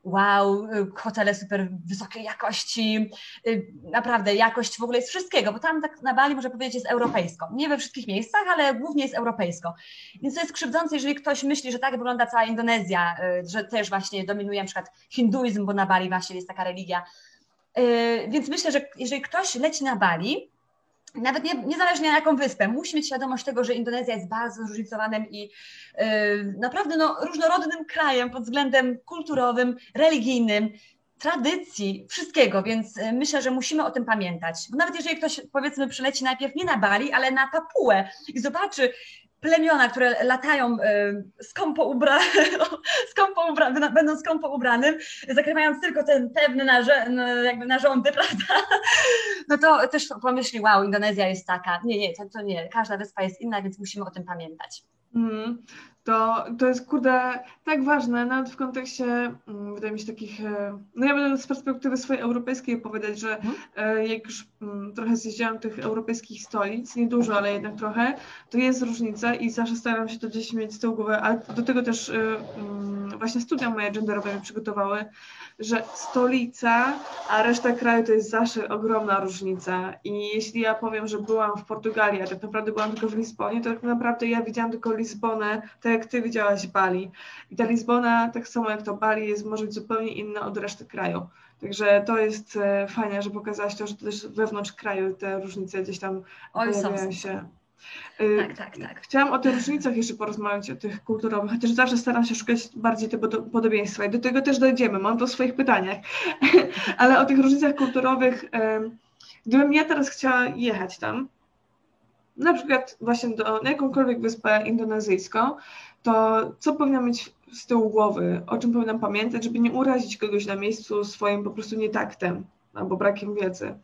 Wow, y, hotele super wysokiej jakości, y, naprawdę jakość w ogóle jest wszystkiego, bo tam tak na Bali można powiedzieć jest europejsko. Nie we wszystkich miejscach, ale głównie jest europejsko. Więc to jest krzywdzące, jeżeli ktoś myśli, że tak wygląda cała Indonezja, że też właśnie dominuje na przykład hinduizm, bo na Bali właśnie jest taka religia więc myślę, że jeżeli ktoś leci na Bali, nawet nie, niezależnie na jaką wyspę, musi mieć świadomość tego, że Indonezja jest bardzo zróżnicowanym i yy, naprawdę no, różnorodnym krajem pod względem kulturowym, religijnym, tradycji, wszystkiego, więc yy, myślę, że musimy o tym pamiętać. Bo nawet jeżeli ktoś powiedzmy przyleci najpierw nie na Bali, ale na Papułę i zobaczy plemiona, które latają y, skąpo, ubra, skąpo będą skąpo ubranym, zakrywając tylko ten pewny narze, jakby narządy, prawda? No to też pomyśli, wow, Indonezja jest taka. Nie, nie, to, to nie. Każda wyspa jest inna, więc musimy o tym pamiętać. Mm to, to jest kurde tak ważne, nawet w kontekście, mm, wydaje mi się, takich, e, no ja będę z perspektywy swojej europejskiej opowiadać, że mhm. jak już mm, trochę zjeździłam tych europejskich stolic, nie dużo, ale jednak trochę, to jest różnica i zawsze staram się to gdzieś mieć z tyłu głowy, ale do tego też e, mm, właśnie studia moje genderowe mnie przygotowały, że stolica, a reszta kraju to jest zawsze ogromna różnica. I jeśli ja powiem, że byłam w Portugalii, a tak naprawdę byłam tylko w Lizbonie, to tak naprawdę ja widziałam tylko Lizbonę, tak jak ty widziałaś Bali. I ta Lizbona, tak samo jak to Bali, jest może być zupełnie inna od reszty kraju. Także to jest e, fajne, że pokazałaś to, że też wewnątrz kraju te różnice gdzieś tam Oj, pojawiają się. Y, tak, tak, tak. Chciałam o tych różnicach jeszcze porozmawiać, o tych kulturowych, chociaż zawsze staram się szukać bardziej tego podobieństwa i do tego też dojdziemy, mam to w swoich pytaniach, ale o tych różnicach kulturowych, gdybym ja teraz chciała jechać tam, na przykład właśnie do, na jakąkolwiek wyspę indonezyjską, to co powinna mieć z tyłu głowy, o czym powinnam pamiętać, żeby nie urazić kogoś na miejscu swoim po prostu nietaktem albo brakiem wiedzy?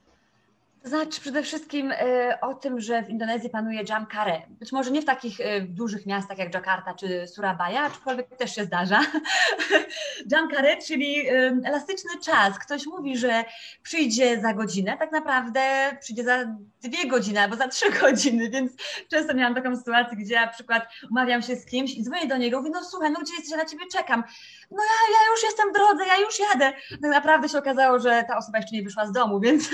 To znaczy przede wszystkim y, o tym, że w Indonezji panuje jam kare. Być może nie w takich y, dużych miastach jak Jakarta czy Surabaya, aczkolwiek też się zdarza. jam kare, czyli elastyczny czas. Ktoś mówi, że przyjdzie za godzinę, tak naprawdę przyjdzie za dwie godziny albo za trzy godziny, więc często miałam taką sytuację, gdzie na przykład umawiam się z kimś i dzwonię do niego mówię, no słuchaj, no gdzie jesteś, ja na ciebie czekam. No ja, ja już jestem w drodze, ja już jadę. Tak naprawdę się okazało, że ta osoba jeszcze nie wyszła z domu, więc,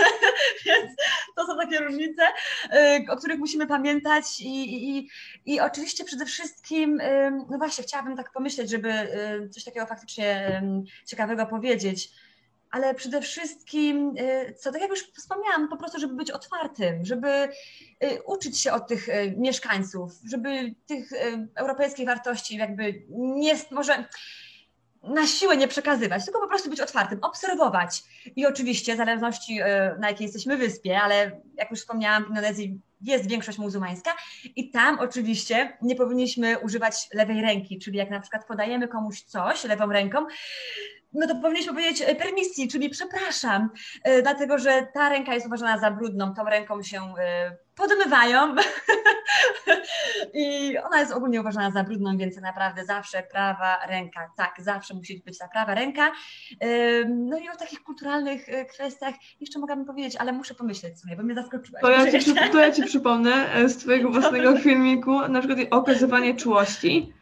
więc to są takie różnice, y, o których musimy pamiętać i, i, i oczywiście przede wszystkim, no właśnie, chciałabym tak pomyśleć, żeby y, coś takiego faktycznie ciekawego powiedzieć. ale przede wszystkim, y, co tak jak już wspomniałam, po prostu, żeby być otwartym, żeby uczyć się od tych mieszkańców, żeby tych europejskich wartości jakby nie, może na siłę nie przekazywać, tylko po prostu być otwartym, obserwować. I oczywiście, w zależności na jakiej jesteśmy wyspie, ale jak już wspomniałam, w Indonezji jest większość muzułmańska i tam oczywiście nie powinniśmy używać lewej ręki, czyli jak na przykład podajemy komuś coś lewą ręką, no to powinniśmy powiedzieć e, permisji, czyli przepraszam, e, dlatego że ta ręka jest uważana za brudną, tą ręką się e, podmywają i ona jest ogólnie uważana za brudną, więc naprawdę zawsze prawa ręka, tak, zawsze musi być ta prawa ręka. No i o takich kulturalnych kwestiach jeszcze mogłabym powiedzieć, ale muszę pomyśleć sobie, bo mnie zaskoczyłaś. To ja ci, to ja ci przypomnę z twojego własnego filmiku, na przykład okazywanie czułości.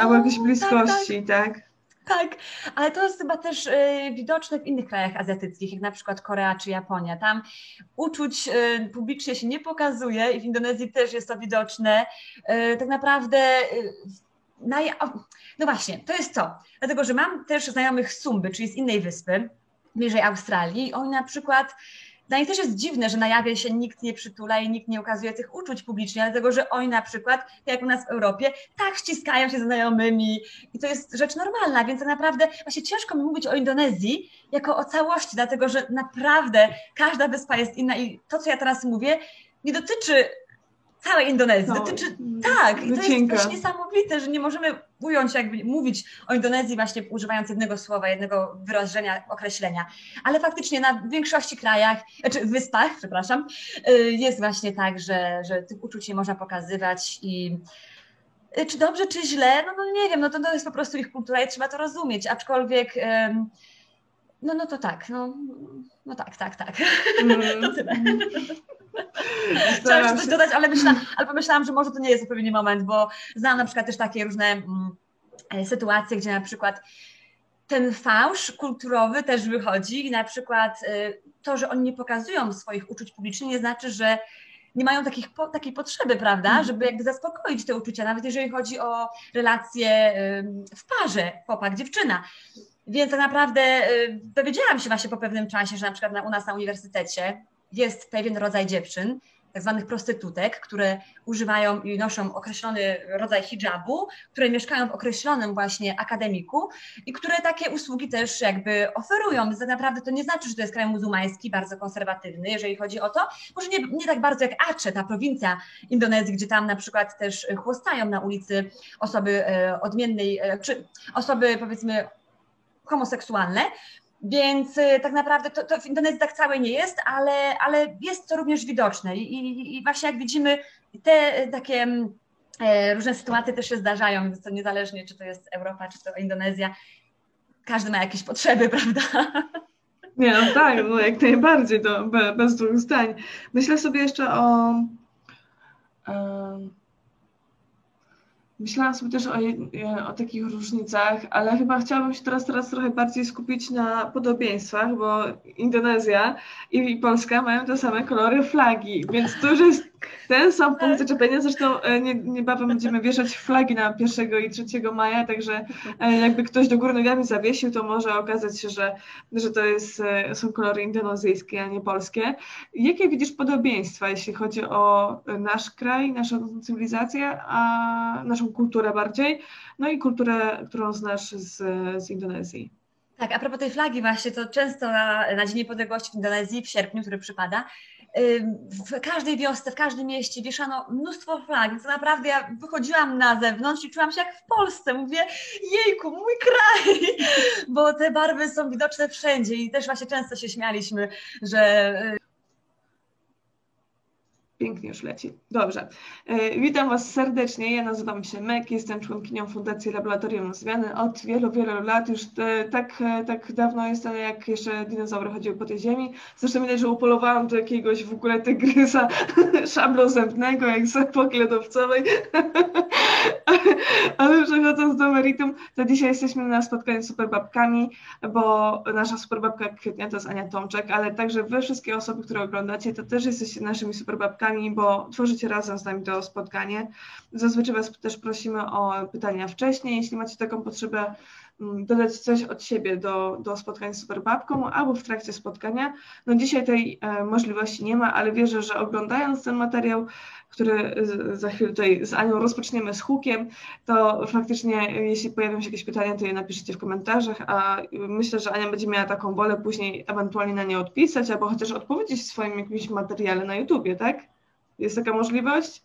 albo jakiejś bliskości, tak? tak. tak? Tak, ale to jest chyba też y, widoczne w innych krajach azjatyckich, jak na przykład Korea czy Japonia. Tam uczuć y, publicznie się nie pokazuje i w Indonezji też jest to widoczne. Y, tak naprawdę na, no właśnie, to jest to. Dlatego, że mam też znajomych z Sumby, czyli z innej wyspy, bliżej Australii. Oni na przykład dla nich też jest dziwne, że na jawie się nikt nie przytula i nikt nie ukazuje tych uczuć publicznie, dlatego że oni na przykład, jak u nas w Europie, tak ściskają się znajomymi. I to jest rzecz normalna, więc tak naprawdę właśnie ciężko mi mówić o Indonezji jako o całości, dlatego że naprawdę każda wyspa jest inna i to, co ja teraz mówię, nie dotyczy całej Indonezji. No, Dotyczy, tak, i to jest też niesamowite, że nie możemy ująć, jakby mówić o Indonezji właśnie używając jednego słowa, jednego wyrażenia, określenia. Ale faktycznie na większości krajach, znaczy wyspach, przepraszam, y, jest właśnie tak, że, że tych uczuć nie można pokazywać i y, czy dobrze, czy źle, no, no nie wiem, no to, to jest po prostu ich kultura i trzeba to rozumieć, aczkolwiek no, no to tak, no, no tak, tak, tak. Mm. to tyle. Chciałam jeszcze coś dodać, ale, myśla, ale pomyślałam, że może to nie jest odpowiedni moment, bo znam na przykład też takie różne mm, e, sytuacje, gdzie na przykład ten fałsz kulturowy też wychodzi i na przykład e, to, że oni nie pokazują swoich uczuć publicznie, nie znaczy, że nie mają takich, po, takiej potrzeby, prawda, mhm. żeby jakby zaspokoić te uczucia, nawet jeżeli chodzi o relacje w parze, chłopak, dziewczyna. Więc tak naprawdę y, dowiedziałam się właśnie po pewnym czasie, że na przykład na, u nas na uniwersytecie jest pewien rodzaj dziewczyn, tak zwanych prostytutek, które używają i noszą określony rodzaj hijabu, które mieszkają w określonym właśnie akademiku i które takie usługi też jakby oferują. Tak naprawdę to nie znaczy, że to jest kraj muzułmański, bardzo konserwatywny, jeżeli chodzi o to. Może nie, nie tak bardzo jak Aceh, ta prowincja Indonezji, gdzie tam na przykład też chłostają na ulicy osoby e, odmiennej, e, czy osoby powiedzmy homoseksualne. Więc y, tak naprawdę to, to, w Indonezji tak całe nie jest, ale, ale jest to również widoczne. I, i, i właśnie jak widzimy, te takie mm, e, różne sytuacje też się zdarzają, to niezależnie, czy to jest Europa, czy to Indonezja, każdy ma jakieś potrzeby, prawda? Nie, no tak, no jak najbardziej, to bez dwóch zdań. Myślę sobie jeszcze o. Um Myślałam sobie też o, o, takich różnicach, ale chyba chciałabym się teraz, teraz trochę bardziej skupić na podobieństwach, bo Indonezja i Polska mają te same kolory flagi, więc to już jest ten sam punkt zaczepienia. Zresztą e, nie, niebawem będziemy wieszać flagi na 1 i 3 maja, także e, jakby ktoś do góry nogami zawiesił, to może okazać się, że, że to jest, e, są kolory indonezyjskie, a nie polskie. Jakie widzisz podobieństwa, jeśli chodzi o nasz kraj, naszą cywilizację, a naszą kulturę bardziej, no i kulturę, którą znasz z, z Indonezji? Tak, a propos tej flagi właśnie, to często na, na Dzień Niepodległości w Indonezji w sierpniu, który przypada, w każdej wiosce, w każdym mieście wieszano mnóstwo flag, więc naprawdę ja wychodziłam na zewnątrz i czułam się jak w Polsce. Mówię, jejku, mój kraj, bo te barwy są widoczne wszędzie i też właśnie często się śmialiśmy, że Pięknie już leci. Dobrze. E, witam Was serdecznie. Ja nazywam się Mek, jestem członkinią Fundacji Laboratorium Zmiany od wielu, wielu lat. Już e, tak, e, tak dawno jestem, jak jeszcze dinozaury chodziły po tej ziemi. Zresztą widać, że upolowałam do jakiegoś w ogóle tygrysa szablozębnego, jak z epoki lodowcowej. Ale przechodząc do meritum, to dzisiaj jesteśmy na spotkaniu z superbabkami, bo nasza superbabka kwietnia to jest Ania Tomczek, ale także Wy, wszystkie osoby, które oglądacie, to też jesteście naszymi superbabkami spotkani, bo tworzycie razem z nami to spotkanie. Zazwyczaj Was też prosimy o pytania wcześniej, jeśli macie taką potrzebę, mm, dodać coś od siebie do, do spotkań z Superbabką albo w trakcie spotkania. No dzisiaj tej e, możliwości nie ma, ale wierzę, że oglądając ten materiał, który za chwilę tutaj z Anią rozpoczniemy z hukiem, to faktycznie jeśli pojawią się jakieś pytania, to je napiszcie w komentarzach, a myślę, że Ania będzie miała taką wolę później ewentualnie na nie odpisać, albo chociaż odpowiedzieć w swoim jakimś materiale na YouTubie, tak? Jest taka możliwość?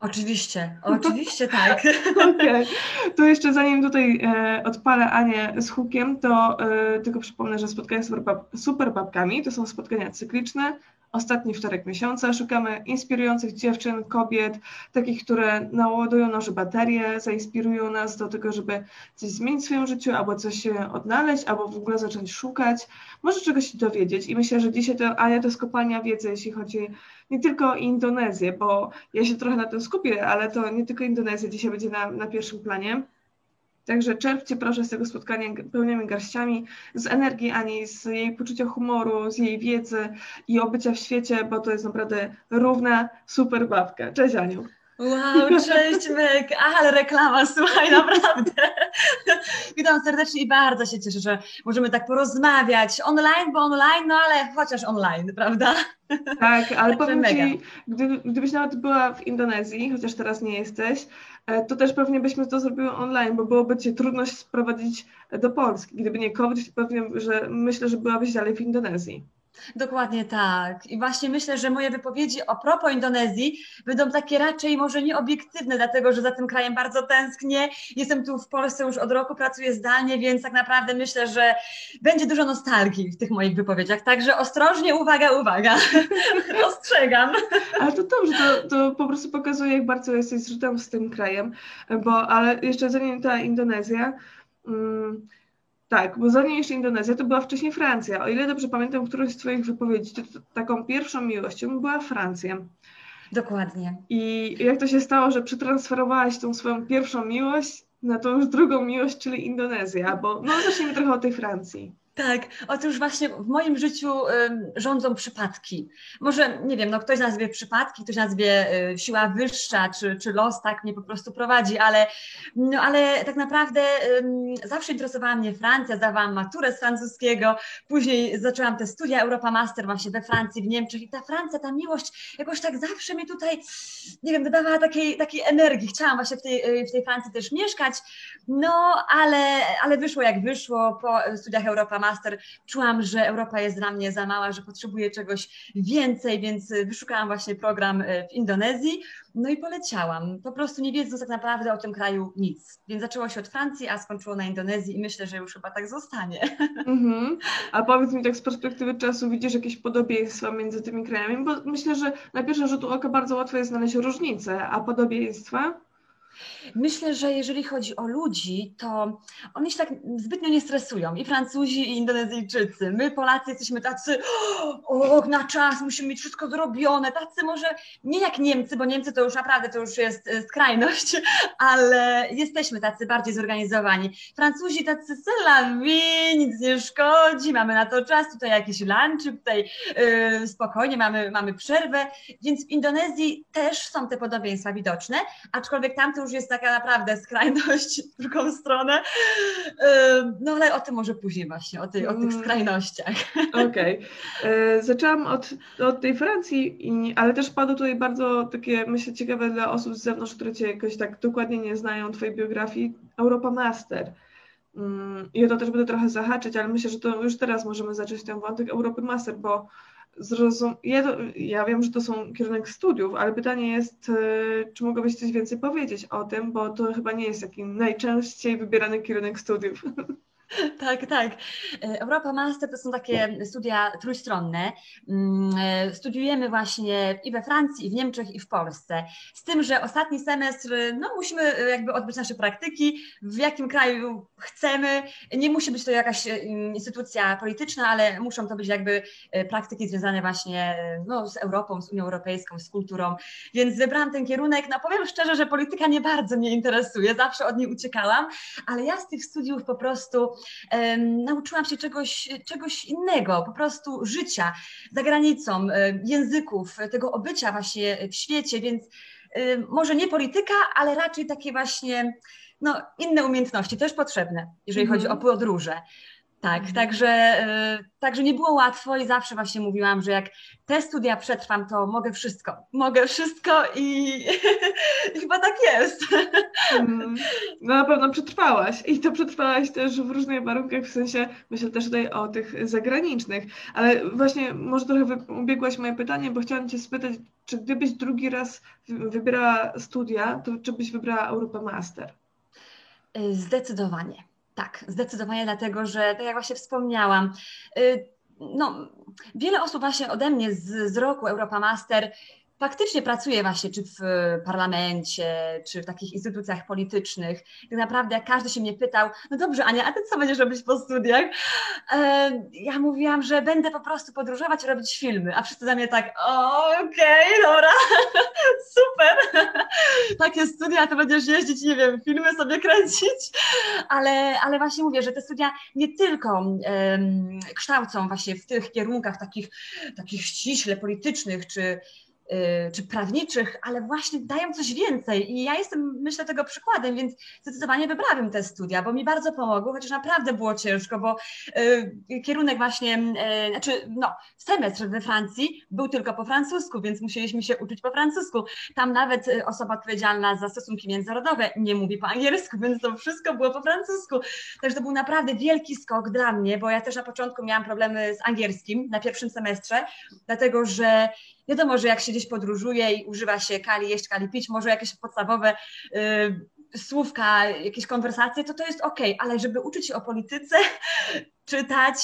Oczywiście, oczywiście tak. Okay. to jeszcze zanim tutaj e, odpalę Anię z hukiem, to e, tylko przypomnę, że spotkania z super, babkami to są spotkania cykliczne, ostatni wtorek miesiąca. Szukamy inspirujących dziewczyn, kobiet, takich, które naładują nasze baterie, zainspirują nas do tego, żeby coś zmienić w swoim życiu, albo coś odnaleźć, albo w ogóle zacząć szukać, może czegoś się dowiedzieć. I myślę, że dzisiaj to Ania to jest kopalnia wiedzy, jeśli chodzi nie tylko o Indonezję, bo ja się trochę na tym skupię, ale to nie tylko Indonezja dzisiaj będzie na, na pierwszym planie. Także czerpcie proszę z tego spotkania pełnymi garściami, z energii Ani, z jej poczucia humoru, z jej wiedzy i obycia w świecie, bo to jest naprawdę równa super babka. Cześć Aniu. Wow, cześć Meg, ale reklama, słuchaj, naprawdę. Witam serdecznie i bardzo się cieszę, że możemy tak porozmawiać online, bo online, no ale chociaż online, prawda? Tak, ale powiem Ci, gdy, gdybyś nawet była w Indonezji, chociaż teraz nie jesteś, to też pewnie byśmy to zrobiły online, bo byłoby Ci trudność sprowadzić do Polski. Gdyby nie COVID, pewnie, że myślę, że byłabyś dalej w Indonezji. Dokładnie tak. I właśnie myślę, że moje wypowiedzi o propos Indonezji będą takie raczej może nieobiektywne, dlatego że za tym krajem bardzo tęsknię. Jestem tu w Polsce już od roku, pracuję zdalnie, więc tak naprawdę myślę, że będzie dużo nostalgii w tych moich wypowiedziach. Także ostrożnie, uwaga, uwaga. Ostrzegam. Ale to dobrze, to, to po prostu pokazuje, jak bardzo jesteś zżytą z tym krajem. Bo, ale jeszcze zanim ta Indonezja. Um, tak, bo zanim jeszcze Indonezja, to była wcześniej Francja. O ile dobrze pamiętam którąś z Twoich wypowiedzi, to, to taką pierwszą miłością była Francja. Dokładnie. I jak to się stało, że przetransferowałaś tą swoją pierwszą miłość na tą już drugą miłość, czyli Indonezja? Bo no zacznijmy trochę o tej Francji. Tak, otóż właśnie w moim życiu rządzą przypadki. Może, nie wiem, no ktoś nazwie przypadki, ktoś nazwie y, siła wyższa, czy, czy los tak mnie po prostu prowadzi, ale, no, ale tak naprawdę zawsze interesowała mnie Francja, zdawałam maturę z francuskiego, później zaczęłam te studia Europa Master właśnie we Francji, w Niemczech i ta Francja, ta miłość jakoś tak zawsze mi tutaj, nie wiem, wydawała takiej, takiej energii. Chciałam właśnie w tej, y, w tej Francji też mieszkać, no ale, ale wyszło jak wyszło po studiach Europa master, czułam, że Europa jest dla mnie za mała, że potrzebuję czegoś więcej, więc wyszukałam właśnie program e, w Indonezji, no i poleciałam, po prostu nie wiedząc tak naprawdę o tym kraju nic. Więc zaczęło się od Francji, a skończyło na Indonezji i myślę, że już chyba tak zostanie. Mm-hmm. A powiedz mi tak z perspektywy czasu, widzisz jakieś podobieństwa między tymi krajami? Bo myślę, że na pierwszy rzut oka bardzo łatwo jest znaleźć różnice, a podobieństwa? Myślę, że jeżeli chodzi o ludzi, to oni się tak zbytnio nie stresują. I Francuzi, i Indonezyjczycy. My, Polacy, jesteśmy tacy, o, na czas, musimy mieć wszystko zrobione. Tacy może nie jak Niemcy, bo Niemcy to już naprawdę to już jest e, skrajność, ale jesteśmy tacy bardziej zorganizowani. Francuzi tacy selawi, nic nie szkodzi, mamy na to czas, tutaj jakieś lunchy, tutaj yy, spokojnie mamy, mamy przerwę. Więc w Indonezji też są te podobieństwa widoczne, aczkolwiek tam to już jest taka naprawdę skrajność w drugą stronę. No ale o tym może później właśnie, o, tej, o tych mm. skrajnościach. Okej. Okay. Zaczęłam od, od tej Francji, ale też padło tutaj bardzo takie, myślę, ciekawe dla osób z zewnątrz, które Cię jakoś tak dokładnie nie znają, Twojej biografii, Europa Master. Mm, I o to też będę trochę zahaczyć, ale myślę, że to już teraz możemy zacząć ten wątek Europy Master, bo zrozum... Ja, ja, wiem, że to są kierunek studiów, ale pytanie jest, e, czy mogłabyś coś więcej powiedzieć o tym, bo to chyba nie jest taki najczęściej wybierany kierunek studiów. Tak, tak. E, Europa Master to są takie studia trójstronne. Mm, e, studiujemy właśnie i we Francji, i w Niemczech, i w Polsce. Z tym, że ostatni semestr, no musimy e, jakby odbyć nasze praktyki, w jakim kraju chcemy. Nie musi być to jakaś instytucja polityczna, ale muszą to być jakby praktyki związane właśnie no, z Europą, z Unią Europejską, z kulturą. Więc wybrałam ten kierunek. No powiem szczerze, że polityka nie bardzo mnie interesuje, zawsze od niej uciekałam, ale ja z tych studiów po prostu nauczyłam się czegoś, czegoś innego, po prostu życia za granicą, języków, tego obycia właśnie w świecie, więc może nie polityka, ale raczej takie właśnie no, inne umiejętności też potrzebne, jeżeli chodzi o Mhm. podróże. Tak, Mhm. także, y, także nie było łatwo i zawsze właśnie mówiłam, że jak te studia przetrwam, to mogę wszystko. Mogę wszystko i, i chyba tak jest. Mm, No na pewno przetrwałaś i to przetrwałaś też w różnych warunkach, w sensie myślę też tutaj o tych zagranicznych, ale właśnie może trochę ubiegłaś moje pytanie, bo chciałam Cię spytać, czy gdybyś drugi raz wy- wybierała studia, to czy byś wybrała Europa Master? Y, Zdecydowanie. Tak, zdecydowanie dlatego, że tak jak właśnie wspomniałam, y, no, wiele osób właśnie ode mnie z, z roku Europa Master faktycznie pracuje właśnie czy w parlamencie, czy w takich instytucjach politycznych. Tak naprawdę każdy się mnie pytał, no dobrze Ania, a ty co będziesz robić po studiach? E, Ja mówiłam, że będę po prostu podróżować, robić filmy, a wszyscy za mnie tak, okej, dobra, super, takie studia, to będziesz jeździć, nie wiem, filmy sobie kręcić, ale, ale właśnie mówię, że te studia nie tylko kształcą właśnie w tych kierunkach takich, takich ściśle politycznych, czy czy prawniczych, ale właśnie dają coś więcej. I ja jestem, myślę, tego przykładem, więc zdecydowanie wybrałabym te studia, bo mi bardzo pomogły, chociaż naprawdę było ciężko, bo y, kierunek właśnie, y, znaczy, no, semestr we Francji był tylko po francusku, więc musieliśmy się uczyć po francusku. Tam nawet y, osoba odpowiedzialna za stosunki międzynarodowe nie mówi po angielsku, więc to wszystko było po francusku. Także to był naprawdę wielki skok dla mnie, bo ja też na początku miałam problemy z angielskim na pierwszym semestrze, dlatego że wiadomo, że jak się gdzieś podróżuje i używa się kali jeść, kali pić, może jakieś podstawowe y, słówka, jakieś konwersacje, to to jest ok, ale żeby uczyć się o polityce, czytać,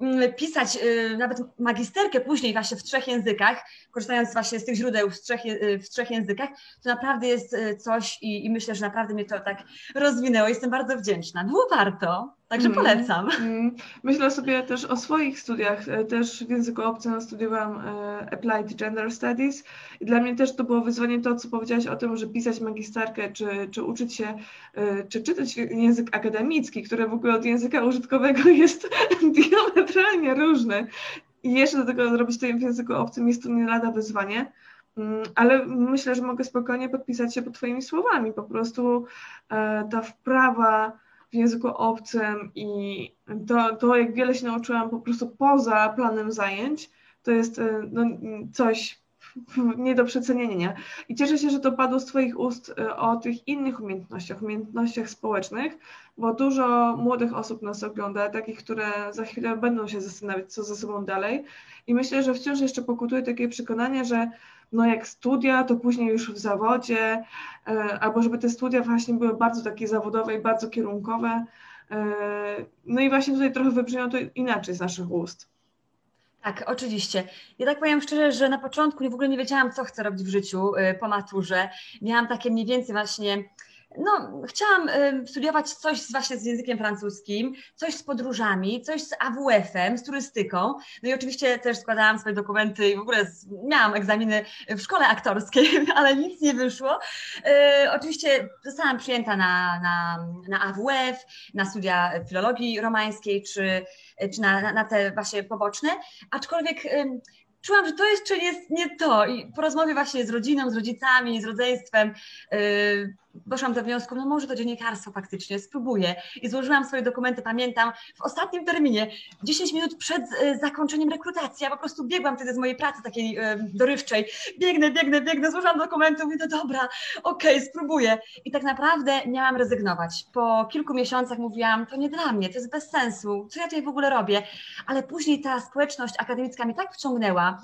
mm, pisać y, nawet magisterkę później właśnie w trzech językach, korzystając właśnie z tych źródeł w trzech, je- w trzech językach, to naprawdę jest y, coś i, i myślę, że naprawdę mnie to tak rozwinęło. Jestem bardzo wdzięczna. Było warto, także Mm. polecam. Mm, Myślę sobie też o swoich studiach. E, Też w języku obcym studiowałam e, Applied Gender Studies i dla mnie też to było wyzwanie to, co powiedziałaś o tym, że pisać magisterkę, czy, czy uczyć się, e, czy czytać język akademicki, który w ogóle od języka użytkowego jest diametralnie różny. I jeszcze do tego zrobić to w języku obcym jest to nie lada wyzwanie. Mm, Ale myślę, że mogę spokojnie podpisać się pod Twoimi słowami. Po prostu ta wprawa w języku obcym i to, to, jak wiele się nauczyłam po prostu poza planem zajęć, to jest e, no, coś nie do przecenienia. I cieszę się, że to padło z Twoich ust e, o tych innych umiejętnościach, umiejętnościach społecznych, bo dużo młodych osób nas ogląda, takich, które za chwilę będą się zastanawiać, co ze sobą dalej. I myślę, że wciąż jeszcze pokutuje takie przekonanie, że no jak studia, to później już w zawodzie, e, albo żeby te studia właśnie były bardzo takie zawodowe i bardzo kierunkowe. E, No i właśnie tutaj trochę wybrzmiało to inaczej z naszych ust. Tak, oczywiście. Ja tak powiem szczerze, że na początku w ogóle nie wiedziałam, co chcę robić w życiu y, po maturze. Miałam takie mniej więcej właśnie, no chciałam studiować coś właśnie z językiem francuskim, coś z podróżami, coś z AWF-em, z turystyką. No i oczywiście też składałam swoje dokumenty i w ogóle miałam egzaminy w szkole aktorskiej, ale nic nie wyszło. Y, Oczywiście zostałam przyjęta na, na, na AWF, na studia filologii romańskiej, czy czy na, na, te właśnie poboczne, aczkolwiek czułam, że to jeszcze jest nie to i po rozmowie właśnie z rodziną, z rodzicami, z rodzeństwem yy, doszłam do wniosku, no może to dziennikarstwo faktycznie, spróbuję. I złożyłam swoje dokumenty, pamiętam, w ostatnim terminie, 10 minut przed y, zakończeniem rekrutacji, ja po prostu biegłam wtedy z mojej pracy takiej y, dorywczej, biegnę, biegnę, biegnę, złożyłam dokumenty, mówię, no dobra, okej, spróbuję. I tak naprawdę miałam rezygnować. Po kilku miesiącach mówiłam, to nie dla mnie, to jest bez sensu, co ja tutaj w ogóle robię, ale później ta społeczność akademicka mnie tak wciągnęła,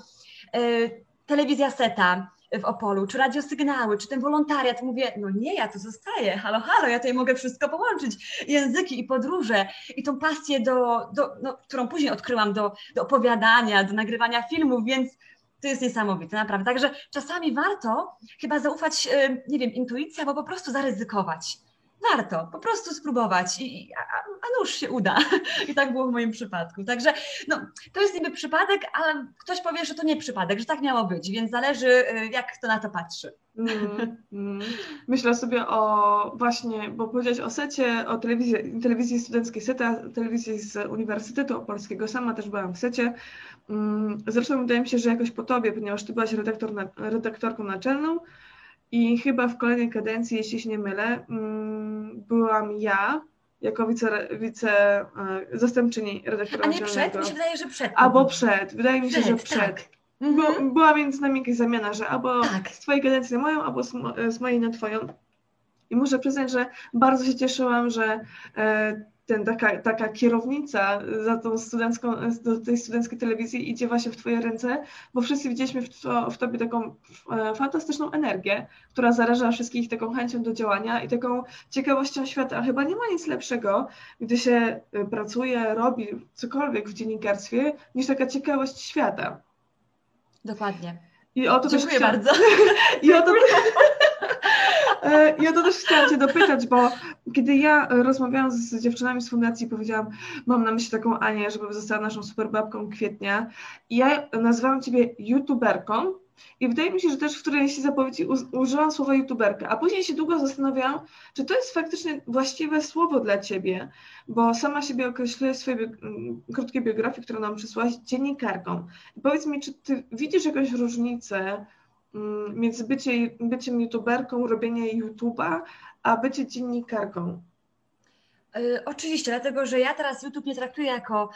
y, telewizja Seta w Opolu, czy radiosygnały, czy ten wolontariat, mówię, no nie, ja tu zostaję, halo, halo, ja tutaj mogę wszystko połączyć, języki i podróże i tą pasję, do, do, no, którą później odkryłam do, do opowiadania, do nagrywania filmów, więc to jest niesamowite, naprawdę. Także czasami warto chyba zaufać, nie wiem, intuicji, albo po prostu zaryzykować. Warto po prostu spróbować i, a, a nuż się uda. I tak było w moim przypadku. Także no, to jest niby przypadek, ale ktoś powie, że to nie przypadek, że tak miało być, więc zależy, y, jak kto na to patrzy. Mm, mm. Myślę sobie o właśnie, bo powiedziałeś o secie, o telewizji, telewizji studenckiej SETA, telewizji z Uniwersytetu Opolskiego. Sama też byłam w secie. Mm, Zresztą wydaje mi się, że jakoś po tobie, ponieważ ty byłaś redaktor na, redaktorką naczelną i chyba w kolejnej kadencji, jeśli się nie mylę, mm, byłam ja jako wice, wice e, zastępczyni redaktora A nie przed? Mi się wydaje, że przed. Albo przed, wydaje mi się, przed, że przed. Tak. Mhm. była między nami jakaś zamiana, że albo tak. z twojej kadencji na moją, albo z, z mojej na twoją. I muszę przyznać, że bardzo się cieszyłam, że e, ten, taka, taka kierownica za tą studencką, do tej studenckiej telewizji idzie właśnie w Twoje ręce, bo wszyscy widzieliśmy w, to, w Tobie taką e, fantastyczną energię, która zaraża wszystkich taką chęcią do działania i taką ciekawością świata. A chyba nie ma nic lepszego, gdy się e, pracuje, robi cokolwiek w dziennikarstwie, niż taka ciekawość świata. Dokładnie. I o to Dziękuję też bardzo. I o to, ja to też chciałam Cię dopytać, bo kiedy ja rozmawiałam z dziewczynami z fundacji, powiedziałam, mam na myśli taką Anię, żeby została naszą superbabką kwietnia. I ja nazwałam Ciebie youtuberką. I wydaje mi się, że też w którejś zapowiedzi użyłam słowa youtuberka, a później się długo zastanawiałam, czy to jest faktycznie właściwe słowo dla Ciebie, bo sama siebie określuję w swojej krótkiej biografii, którą nam przysłałaś, dziennikarką. I powiedz mi, czy Ty widzisz jakąś różnicę Mm, między bycie, byciem youtuberką, robienie YouTube'a, a bycie dziennikarką? Y, oczywiście, dlatego że ja teraz YouTube nie traktuję jako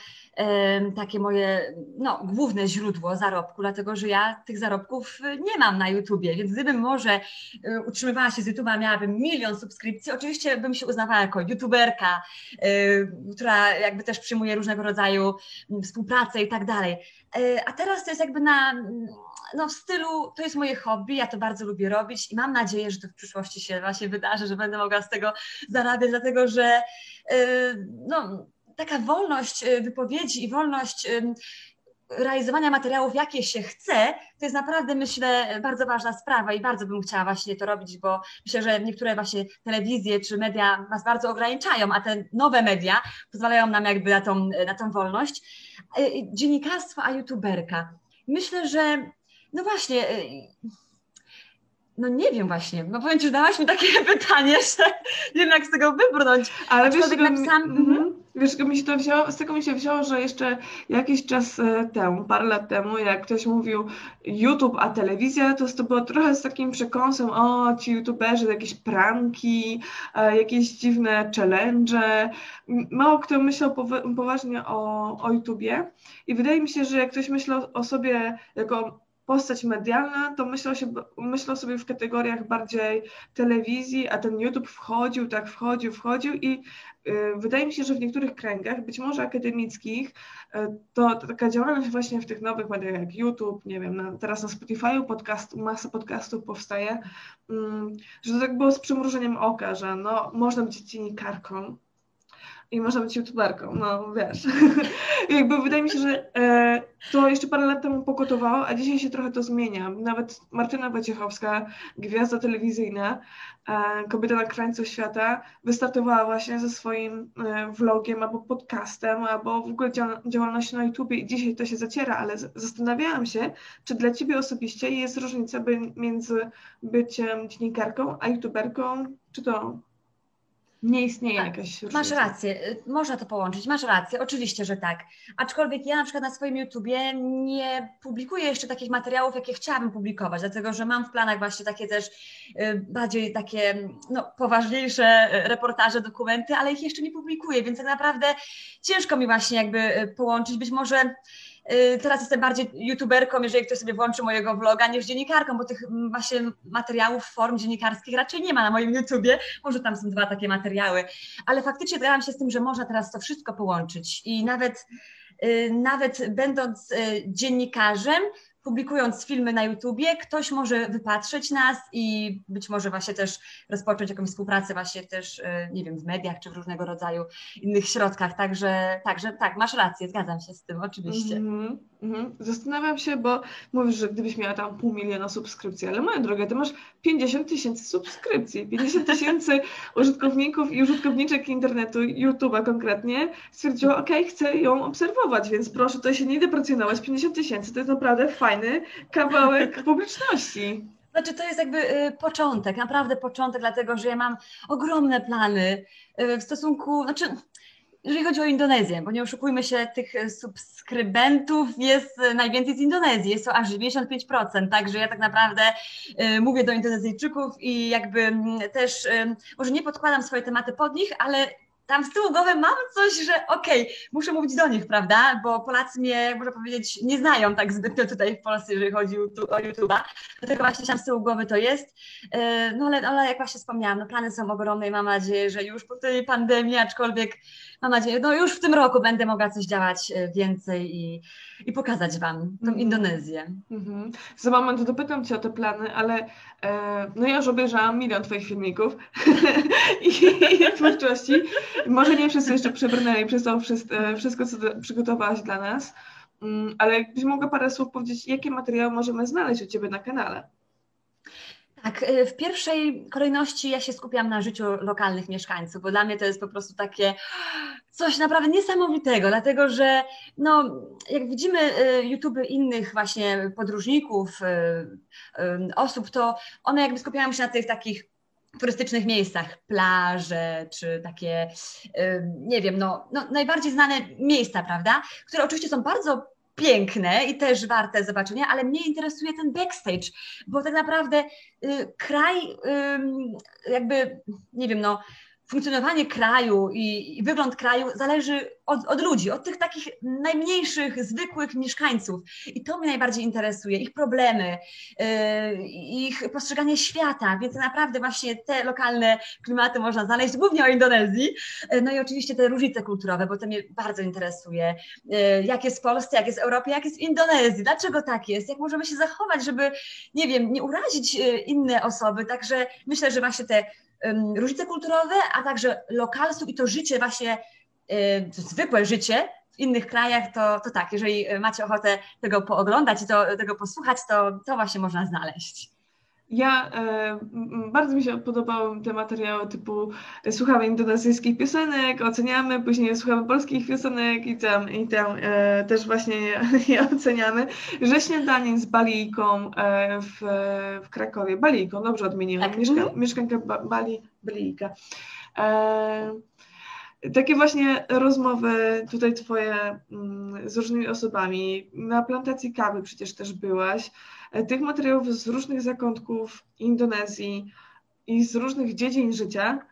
takie moje no, główne źródło zarobku, dlatego że ja tych zarobków nie mam na YouTubie, więc gdybym może y, utrzymywała się z YouTube'a, miałabym milion subskrypcji, oczywiście bym się uznawała jako YouTuberka, która jakby też przyjmuje różnego rodzaju mm, współpracę i tak dalej. A teraz to jest jakby na no w stylu, to jest moje hobby, ja to bardzo lubię robić i mam nadzieję, że to w przyszłości się właśnie wydarzy, że będę mogła z tego zarabiać, dlatego że y, no, taka wolność y, wypowiedzi i wolność realizowania materiałów, jakie się chce, to jest naprawdę, myślę, bardzo ważna sprawa i bardzo bym chciała właśnie to robić, bo myślę, że niektóre właśnie telewizje czy media nas bardzo ograniczają, a te nowe media pozwalają nam jakby na tą, na tą wolność. Dziennikarstwo, a youtuberka. Myślę, że no właśnie, y, no nie wiem właśnie, no powiem Ci, że dałaś mi takie pytanie, że nie wiem jak z tego wybrnąć. Ale wiesz, napisałam... Mm -hmm. Wiesz, mi się to wzięło, z tego mi się wzięło, że jeszcze jakiś czas e, temu, parę lat temu, jak ktoś mówił YouTube, a telewizja, to to było trochę z takim przekąsem, o ci youtuberzy, jakieś pranki, e, jakieś dziwne challenge. Mało kto myślał poważnie o, o YouTubie i wydaje mi się, że jak ktoś myślał o sobie jako postać medialna, to myślał, się, myślał sobie w kategoriach bardziej telewizji, a ten YouTube wchodził, tak wchodził, wchodził i wydaje mi się, że w niektórych kręgach, być może akademickich, y, to, taka działalność właśnie w tych nowych mediach jak YouTube, nie wiem, na, teraz na Spotify'u podcast, masa podcastów powstaje, y, że to tak było z przymrużeniem oka, że no, można być dziennikarką, i można być youtuberką, no wiesz. Jakby wydaje mi się, że e, to jeszcze parę lat temu pokotowało, a dzisiaj się trochę to zmienia. Nawet Martyna Wojciechowska, gwiazda telewizyjna, e, kobieta na krańcu świata, wystartowała właśnie ze swoim e, vlogiem albo podcastem, albo w ogóle działalnością na YouTubie i dzisiaj to się zaciera, ale zastanawiałam się, czy dla Ciebie osobiście jest różnica między byciem dziennikarką a youtuberką, czy to nie istnieje tak, jakaś różnica. Masz rację, y, można to połączyć, masz rację, oczywiście, że tak. Aczkolwiek ja na przykład na swoim YouTubie nie publikuję jeszcze takich materiałów, jakie chciałabym publikować, dlatego że mam w planach właśnie takie też y, bardziej takie no, poważniejsze y, reportaże, dokumenty, ale ich jeszcze nie publikuję, więc tak naprawdę ciężko mi właśnie jakby połączyć. Być może teraz jestem bardziej youtuberką, jeżeli ktoś sobie włączy mojego vloga, niż dziennikarką, bo tych właśnie materiałów, form dziennikarskich raczej nie ma na moim YouTubie. Może tam są dwa takie materiały, ale faktycznie zgadzam się z tym, że można teraz to wszystko połączyć i nawet, y, nawet będąc y, dziennikarzem, publikując filmy na YouTubie, ktoś może wypatrzeć nas i być może właśnie też rozpocząć jakąś współpracę właśnie też, e, nie wiem, w mediach czy w różnego rodzaju innych środkach. Także, także tak, masz rację, zgadzam się z tym, oczywiście. Mm -hmm. Zastanawiam się, bo mówisz, że gdybyś miała tam pół miliona subskrypcji, ale moja droga, ty masz 50 tysięcy subskrypcji, 50 tysięcy użytkowników i użytkowniczek internetu, YouTube'a konkretnie, stwierdziło, ok, chcę ją obserwować, więc proszę tutaj się nie deprecjonować, 50 tysięcy to jest naprawdę fajne fajny kawałek publiczności. Znaczy, to jest jakby y, początek, naprawdę początek, dlatego że ja mam ogromne plany y, w stosunku, znaczy jeżeli chodzi o Indonezję, bo nie oszukujmy się, tych subskrybentów jest najwięcej z Indonezji, jest to aż 95%, także ja tak naprawdę y, mówię do Indonezyjczyków i jakby mm, też y, może nie podkładam swoje tematy pod nich, ale tam z tyłu głowy mam coś, że okej, okay, muszę mówić do nich, prawda? Bo Polacy mnie, można powiedzieć, nie znają tak zbytnio tutaj w Polsce, jeżeli chodzi o YouTube'a. Dlatego właśnie tam z tyłu głowy to jest. E, no ale, ale jak właśnie wspomniałam, no plany są ogromne i mam nadzieję, że już po tej pandemii, aczkolwiek mam nadzieję, no już w tym roku będę mogła coś działać e, więcej i, i pokazać Wam tą mhm. Indonezję. Mhm. Za moment dopytam Cię o te plany, ale e, no ja już obejrzałam milion Twoich filmików i, i twórczości. Może nie wszyscy jeszcze przebrnęli przez to e, wszystko, co przygotowałaś dla nas, mm, ale jakbyś mogła parę słów powiedzieć, jakie materiały możemy znaleźć u Ciebie na kanale? Tak, e, w pierwszej kolejności ja się skupiam na życiu lokalnych mieszkańców, bo dla mnie to jest po prostu takie coś naprawdę niesamowitego, dlatego że no, jak widzimy e, YouTube innych właśnie podróżników, osób, to one jakby skupiają się na tych takich turystycznych miejscach, plaże, czy takie, nie wiem, no, no najbardziej znane miejsca, prawda? Które oczywiście są bardzo piękne i też warte zobaczenia, ale mnie interesuje ten backstage, bo tak naprawdę y, kraj, y, jakby, nie wiem, no, funkcjonowanie kraju i, i, wygląd kraju zależy od, od, ludzi, od tych takich najmniejszych, zwykłych mieszkańców. I to mnie najbardziej interesuje, ich problemy, yy, ich postrzeganie świata, więc naprawdę właśnie te lokalne klimaty można znaleźć, głównie o Indonezji. Yy, no i oczywiście te różnice kulturowe, bo to mnie bardzo interesuje. Yy, jak jest w Polsce, jak jest w Europie, jak jest w Indonezji, dlaczego tak jest, jak możemy się zachować, żeby, nie wiem, nie urazić yy, inne osoby. Także myślę, że właśnie te różnice kulturowe, a także lokalstwo i to życie właśnie, zwykłe życie w innych krajach, to, to tak, jeżeli macie ochotę tego pooglądać i to, tego posłuchać, to, to właśnie można znaleźć. Ja e, bardzo mi się podobały te materiały typu e, słuchamy indonezyjskich piosenek, oceniamy, później słuchamy polskich piosenek i tam, i tam e, też właśnie je, oceniamy. Że śniadanie z Balijką e, w, w Krakowie, Balijką, dobrze odmieniłam, tak. Mieszka, mhm. mieszkanka ba, Bali, Balijka. E, takie właśnie rozmowy tutaj twoje mm, z różnymi osobami. Na plantacji kawy przecież też byłaś. E, tych materiałów z różnych zakątków Indonezji i z różnych dziedzin życia,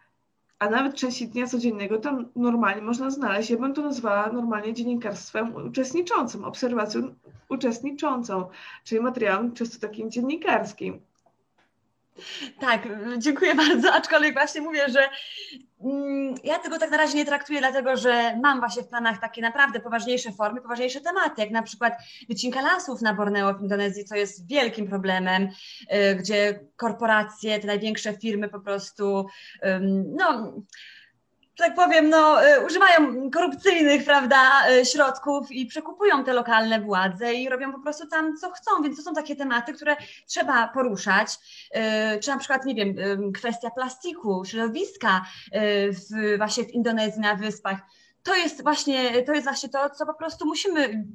a nawet części dnia codziennego tam normalnie można znaleźć. Ja bym to nazwała normalnie dziennikarstwem uczestniczącym, obserwacją uczestniczącą, czyli materiałem często takim dziennikarskim. Tak, dziękuję bardzo, aczkolwiek właśnie mówię, że ja tego tak na razie nie traktuję, dlatego że mam właśnie w planach takie naprawdę poważniejsze formy, poważniejsze tematy, jak na przykład wycinka lasów na Borneo w Indonezji, co jest wielkim problemem, y, gdzie korporacje, te największe firmy po prostu, no tak powiem, no, y, używają korupcyjnych, prawda, y, środków i przekupują te lokalne władze i robią po prostu tam, co chcą, więc to są takie tematy, które trzeba poruszać, y, czy na przykład, nie wiem, kwestia plastiku, środowiska w, właśnie w Indonezji, na wyspach, to jest właśnie to, jest właśnie to co po prostu musimy,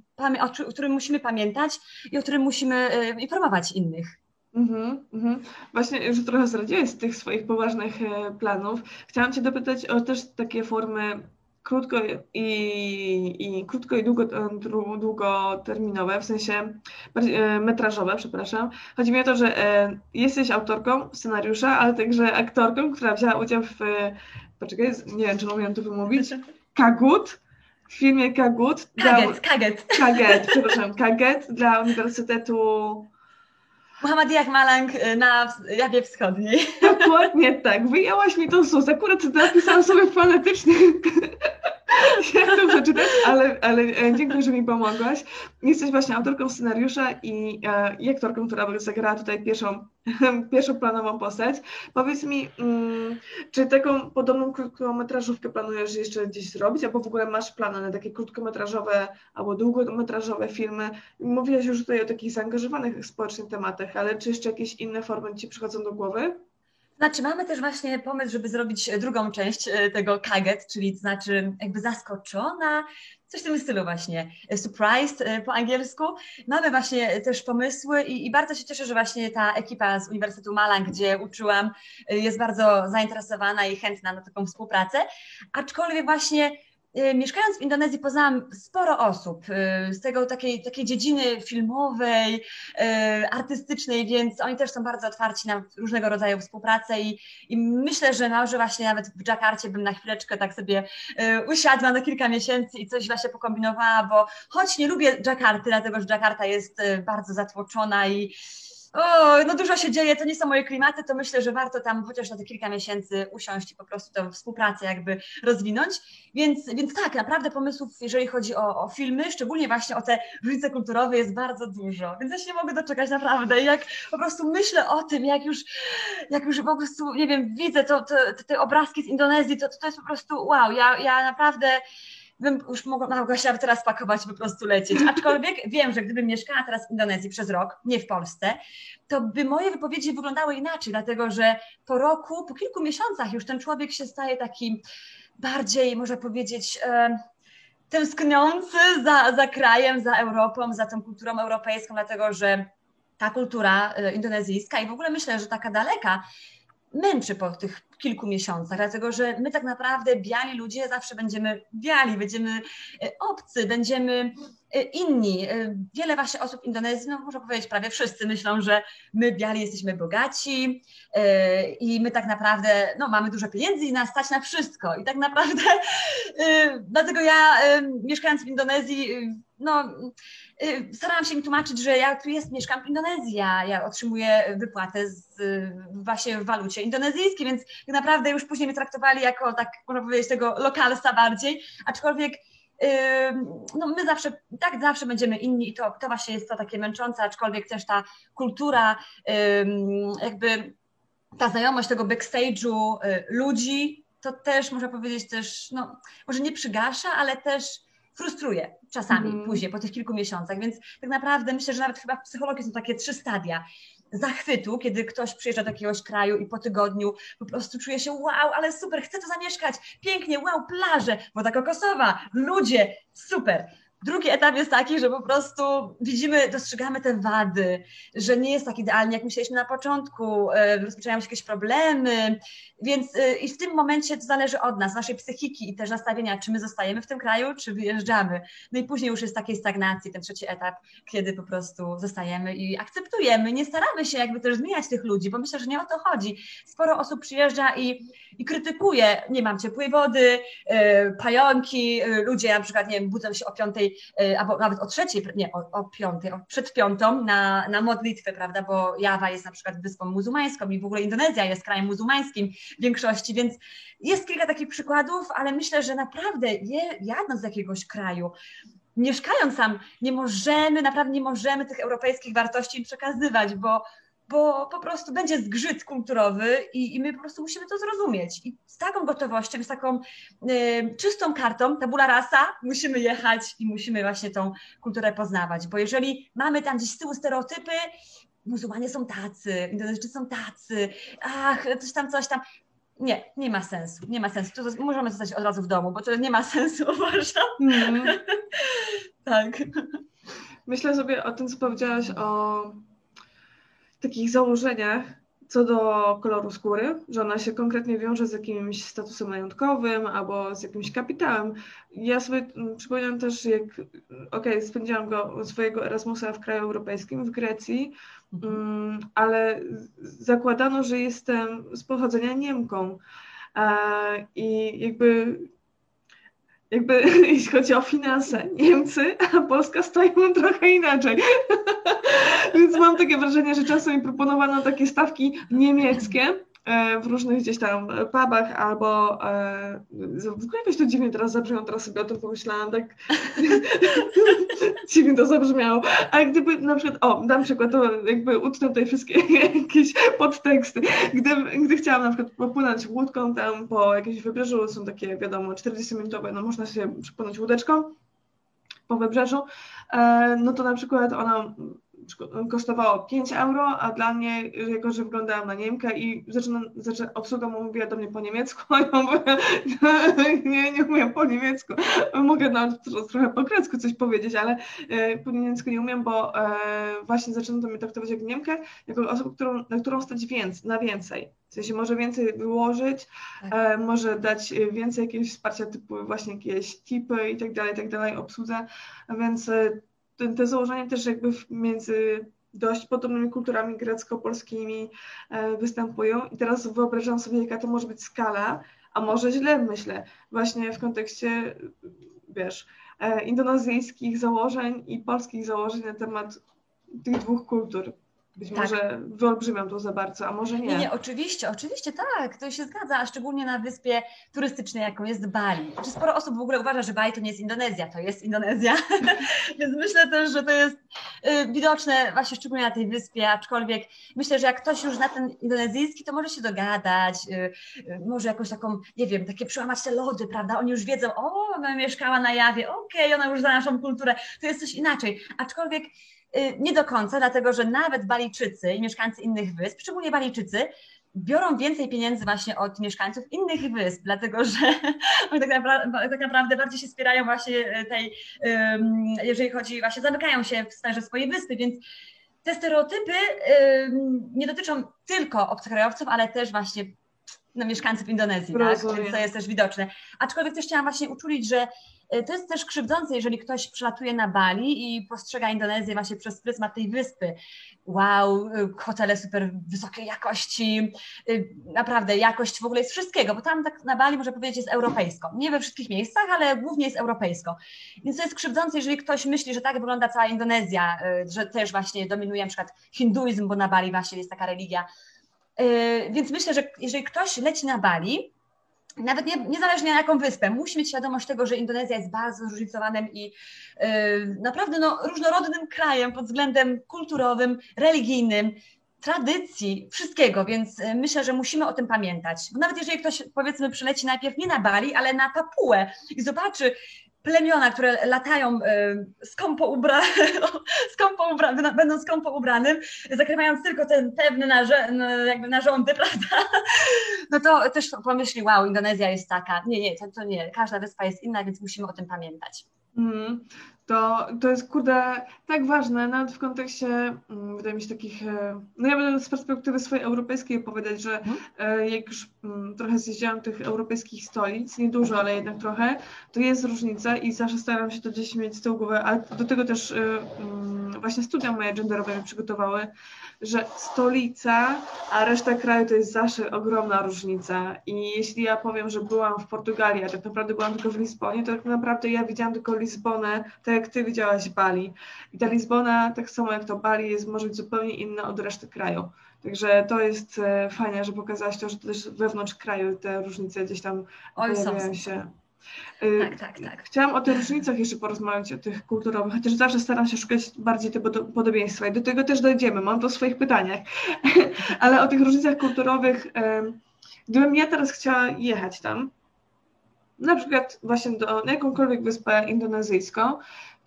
o którym musimy pamiętać i o którym musimy informować innych. Mhm, mhm. Właśnie już trochę zdradziłeś z tych swoich poważnych e, planów. Chciałam Cię dopytać o też takie formy krótko i, i krótko i długo, e, długoterminowe, w sensie e, metrażowe, przepraszam. Chodzi mi o to, że jesteś autorką scenariusza, ale także aktorką, która wzięła udział w, poczekaj, nie wiem, czy umiem to wymówić, Kagut, w filmie Kagut. Kaget, dla, Kaget. Kaget, przepraszam, Kaget dla Uniwersytetu Muhammad Malang y, na Jawie Wschodniej. Dokładnie tak. Wyjęłaś mi tą sus. Akurat napisałam sobie fonetycznie jak to przeczytać, ale, ale e, dziękuję, że mi pomogłaś. Jesteś właśnie autorką scenariusza i, e, i aktorką, która zagrała tutaj pierwszą, pierwszą planową postać. Powiedz mi, mm, czy taką podobną krótkometrażówkę planujesz jeszcze gdzieś zrobić, albo w ogóle masz plany na takie krótkometrażowe albo długometrażowe filmy? Mówiłaś już tutaj o takich zaangażowanych społecznie tematach, ale czy jeszcze jakieś inne formy Ci przychodzą do głowy? Znaczy, mamy też właśnie pomysł, żeby zrobić drugą część e, tego kaget, czyli to znaczy jakby zaskoczona, coś w tym stylu właśnie, e, surprised e, po angielsku. Mamy właśnie też pomysły i, i, bardzo się cieszę, że właśnie ta ekipa z Uniwersytetu Malang, gdzie uczyłam, jest bardzo zainteresowana i chętna na taką współpracę, aczkolwiek właśnie mieszkając w Indonezji poznałam sporo osób y, z tego takiej, takiej dziedziny filmowej, y, artystycznej, więc oni też są bardzo otwarci na różnego rodzaju współpracę i, i myślę, że może właśnie nawet w Dżakarcie bym na chwileczkę tak sobie usiadła na kilka miesięcy i coś właśnie pokombinowała, bo choć nie lubię Dżakarty, dlatego że Dżakarta jest bardzo zatłoczona i o, no dużo się dzieje, to nie są moje klimaty, to myślę, że warto tam chociaż na te kilka miesięcy usiąść i po prostu tę współpracę jakby rozwinąć. Więc, więc tak, naprawdę pomysłów, jeżeli chodzi o, o filmy, szczególnie właśnie o te różnice kulturowe jest bardzo dużo, więc ja się nie mogę doczekać naprawdę. Jak po prostu myślę o tym, jak już, jak już po prostu, nie wiem, widzę to, to, te obrazki z Indonezji, to, to jest po prostu wow, ja, ja naprawdę bym już mogła, się teraz pakować, po prostu lecieć. Aczkolwiek wiem, że gdybym mieszkała teraz w Indonezji przez rok, nie w Polsce, to by moje wypowiedzi wyglądały inaczej, dlatego że po roku, po kilku miesiącach już ten człowiek się staje takim bardziej, można powiedzieć, e, tęskniący za, za krajem, za Europą, za tą kulturą europejską, dlatego że ta kultura e, indonezyjska i w ogóle myślę, że taka daleka męczy po tych kilku miesiącach, dlatego że my tak naprawdę biali ludzie zawsze będziemy biali, będziemy e, obcy, będziemy e, inni. E, wiele właśnie osób w Indonezji, no można powiedzieć prawie wszyscy myślą, że my biali jesteśmy bogaci i my tak naprawdę no, mamy dużo pieniędzy i nas stać na wszystko. I tak naprawdę dlatego ja mieszkając w Indonezji, no starałam się im tłumaczyć, że ja tu jest, mieszkam w Indonezji, ja, otrzymuję wypłatę z, właśnie w walucie indonezyjskiej, więc tak naprawdę już później mnie traktowali jako, tak można powiedzieć, tego lokalsa bardziej, aczkolwiek no my zawsze, tak zawsze będziemy inni i to, to właśnie jest to takie męczące, aczkolwiek też ta kultura, jakby ta znajomość tego backstage'u y, ludzi, to też można powiedzieć też, no może nie przygasza, ale też frustruje czasami mm. później, po tych kilku miesiącach, więc tak naprawdę myślę, że nawet chyba w psychologii są takie trzy stadia zachwytu, kiedy ktoś przyjeżdża do jakiegoś kraju i po tygodniu po prostu czuje się wow, ale super, chcę tu zamieszkać, pięknie, wow, plaże, woda kokosowa, ludzie, super. Drugi etap jest taki, że po prostu widzimy, dostrzegamy te wady, że nie jest tak idealnie, jak myśleliśmy na początku, e, rozpoczynają się jakieś problemy, więc e, i w tym momencie to zależy od nas, naszej psychiki i też nastawienia, czy my zostajemy w tym kraju, czy wyjeżdżamy. No i później już jest takiej stagnacji, ten trzeci etap, kiedy po prostu zostajemy i akceptujemy, nie staramy się jakby też zmieniać tych ludzi, bo myślę, że nie o to chodzi. Sporo osób przyjeżdża i, i krytykuje, nie mam ciepłej wody, yy, pająki, ludzie na przykład, nie wiem, budzą się o piątej Y, albo nawet o trzeciej, nie, o, o piątej, o, przed piątą na, na modlitwę, prawda, bo Jawa jest na przykład wyspą muzułmańską i w ogóle Indonezja jest krajem muzułmańskim w większości, więc jest kilka takich przykładów, ale myślę, że naprawdę je, jadąc z jakiegoś kraju, mieszkając tam, nie możemy, naprawdę nie możemy tych europejskich wartości przekazywać, bo bo po prostu będzie zgrzyt kulturowy i, i my po prostu musimy to zrozumieć. I z taką gotowością, z taką y, czystą kartą, tabula rasa, musimy jechać i musimy właśnie tą kulturę poznawać, bo jeżeli mamy tam gdzieś z tyłu stereotypy, muzułmanie są tacy, Indonezyjczycy są tacy, ach, coś tam, coś tam. Nie, nie ma sensu, nie ma sensu. To możemy zostać od razu w domu, bo to nie ma sensu, uważam. Mm. tak. Myślę sobie o tym, co powiedziałaś o takich założeniach co do koloru skóry, że ona się konkretnie wiąże z jakimś statusem majątkowym albo z jakimś kapitałem. Ja sobie mm, przypominam też, jak okej, okay, spędziłam go swojego Erasmusa w kraju europejskim, w Grecji, mhm. Mm, ale zakładano, że jestem z pochodzenia Niemką. I jakby jakby jeśli chodzi o finanse, Niemcy, a Polska stoją trochę inaczej. Więc mam takie wrażenie, że czasem mi proponowano takie stawki niemieckie, w różnych gdzieś tam pubach albo e, w ogóle jakoś to dziwnie teraz zabrzmiało, teraz sobie o tym pomyślałam, tak dziwnie to zabrzmiało, ale gdyby na przykład, o dam przykład, to jakby utnę tutaj wszystkie jakieś podteksty, gdy, gdy chciałam na przykład popłynąć łódką tam po jakimś wybrzeżu, są takie wiadomo 40-minutowe, no można się przepłynąć łódeczką po wybrzeżu, e, no to na przykład ona kosztowało 5 euro, a dla mnie, jako że wyglądałam na Niemkę i zaczyna, zaczyna, obsługa mówiła do mnie po niemiecku, a ja mówię, nie, nie umiem po niemiecku, mogę nawet trochę po grecku coś powiedzieć, ale e, po niemiecku nie umiem, bo e, właśnie zaczyna do mnie traktować jak Niemkę, jako osobę, którą, na którą stać więcej, na więcej. W sensie może więcej wyłożyć, tak. e, może dać więcej jakiegoś wsparcia typu właśnie jakieś tipy i tak dalej, tak dalej, obsłudze, więc te, te założenia też jakby między dość podobnymi kulturami grecko-polskimi e, występują i teraz wyobrażam sobie, jaka to może być skala, a może źle myślę, właśnie w kontekście, wiesz, e, indonezyjskich założeń i polskich założeń na temat tych dwóch kultur. Być tak. może wyolbrzymiam to za bardzo, a może nie. nie. Nie, oczywiście, oczywiście tak, to się zgadza, a szczególnie na wyspie turystycznej, jaką jest Bali. Znaczy sporo osób w ogóle uważa, że Bali to nie jest Indonezja, to jest Indonezja, więc myślę też, że to jest y, widoczne właśnie szczególnie na tej wyspie, aczkolwiek myślę, że jak ktoś już zna ten indonezyjski, to może się dogadać, y, y, może jakąś taką, nie wiem, takie przełamać te lody, prawda, oni już wiedzą, o, ona mieszkała na Jawie, okej, okay, ona już zna naszą kulturę, to jest coś inaczej, aczkolwiek nie do końca, dlatego że nawet Balijczycy i mieszkańcy innych wysp, szczególnie Balijczycy, biorą więcej pieniędzy właśnie od mieszkańców innych wysp, dlatego że oni tak naprawdę, tak naprawdę bardziej się wspierają właśnie tej, jeżeli chodzi, właśnie zamykają się w sferze swojej wyspy, więc te stereotypy nie dotyczą tylko obcokrajowców, ale też właśnie no, mieszkańców Indonezji, tak? więc to jest też widoczne. Aczkolwiek też chciałam właśnie uczulić, że to jest też krzywdzące, jeżeli ktoś przylatuje na Bali i postrzega Indonezję właśnie przez pryzmat tej wyspy. Wow, e, hotele super wysokiej jakości, e, naprawdę jakość w ogóle jest wszystkiego, bo tam tak na Bali można powiedzieć jest europejsko. Nie we wszystkich miejscach, ale głównie jest europejsko. Więc to jest krzywdzące, jeżeli ktoś myśli, że tak wygląda cała Indonezja, że też właśnie dominuje na przykład hinduizm, bo na Bali właśnie jest taka religia. Więc myślę, że jeżeli ktoś leci na Bali, nawet nie, niezależnie na jaką wyspę, musi mieć świadomość tego, że Indonezja jest bardzo zróżnicowanym i yy, naprawdę no, różnorodnym krajem pod względem kulturowym, religijnym, tradycji, wszystkiego, więc y, myślę, że musimy o tym pamiętać. Bo nawet jeżeli ktoś powiedzmy przyleci najpierw nie na Bali, ale na Papułę i zobaczy plemiona, które latają y, skąpo, ubra, skąpo będą skąpo ubranym, zakrywając tylko ten pewny narze, jakby narządy, prawda? No to też pomyśli, wow, Indonezja jest taka. Nie, nie, to, to nie. Każda wyspa jest inna, więc musimy o tym pamiętać. Mm to, to jest kurde tak ważne, nawet w kontekście, mm, wydaje mi się, takich, e, no ja będę z perspektywy swojej europejskiej opowiadać, że mhm. e, jak już mm, trochę zjeździłam tych europejskich stolic, nie dużo, ale jednak trochę, to jest różnica i zawsze staram się to gdzieś mieć z tyłu głowy, ale do tego też e, mm, właśnie studia moje genderowe mnie przygotowały, że stolica, a reszta kraju to jest zawsze ogromna różnica. I jeśli ja powiem, że byłam w Portugalii, a tak naprawdę byłam tylko w Lizbonie, to tak naprawdę ja widziałam tylko Lizbonę, tak jak ty widziałaś Bali. I ta Lizbona, tak samo jak to Bali, jest może być zupełnie inna od reszty kraju. Także to jest e, fajne, że pokazałaś to, że też wewnątrz kraju te różnice gdzieś tam Oj, pojawiają się. Y, tak, tak, tak. Chciałam o tych różnicach jeszcze porozmawiać, o tych kulturowych, chociaż zawsze staram się szukać bardziej tego podobieństwa i do tego też dojdziemy, mam to w swoich pytaniach, ale o tych różnicach kulturowych, gdybym ja teraz chciała jechać tam, na przykład właśnie do, na jakąkolwiek wyspę indonezyjską,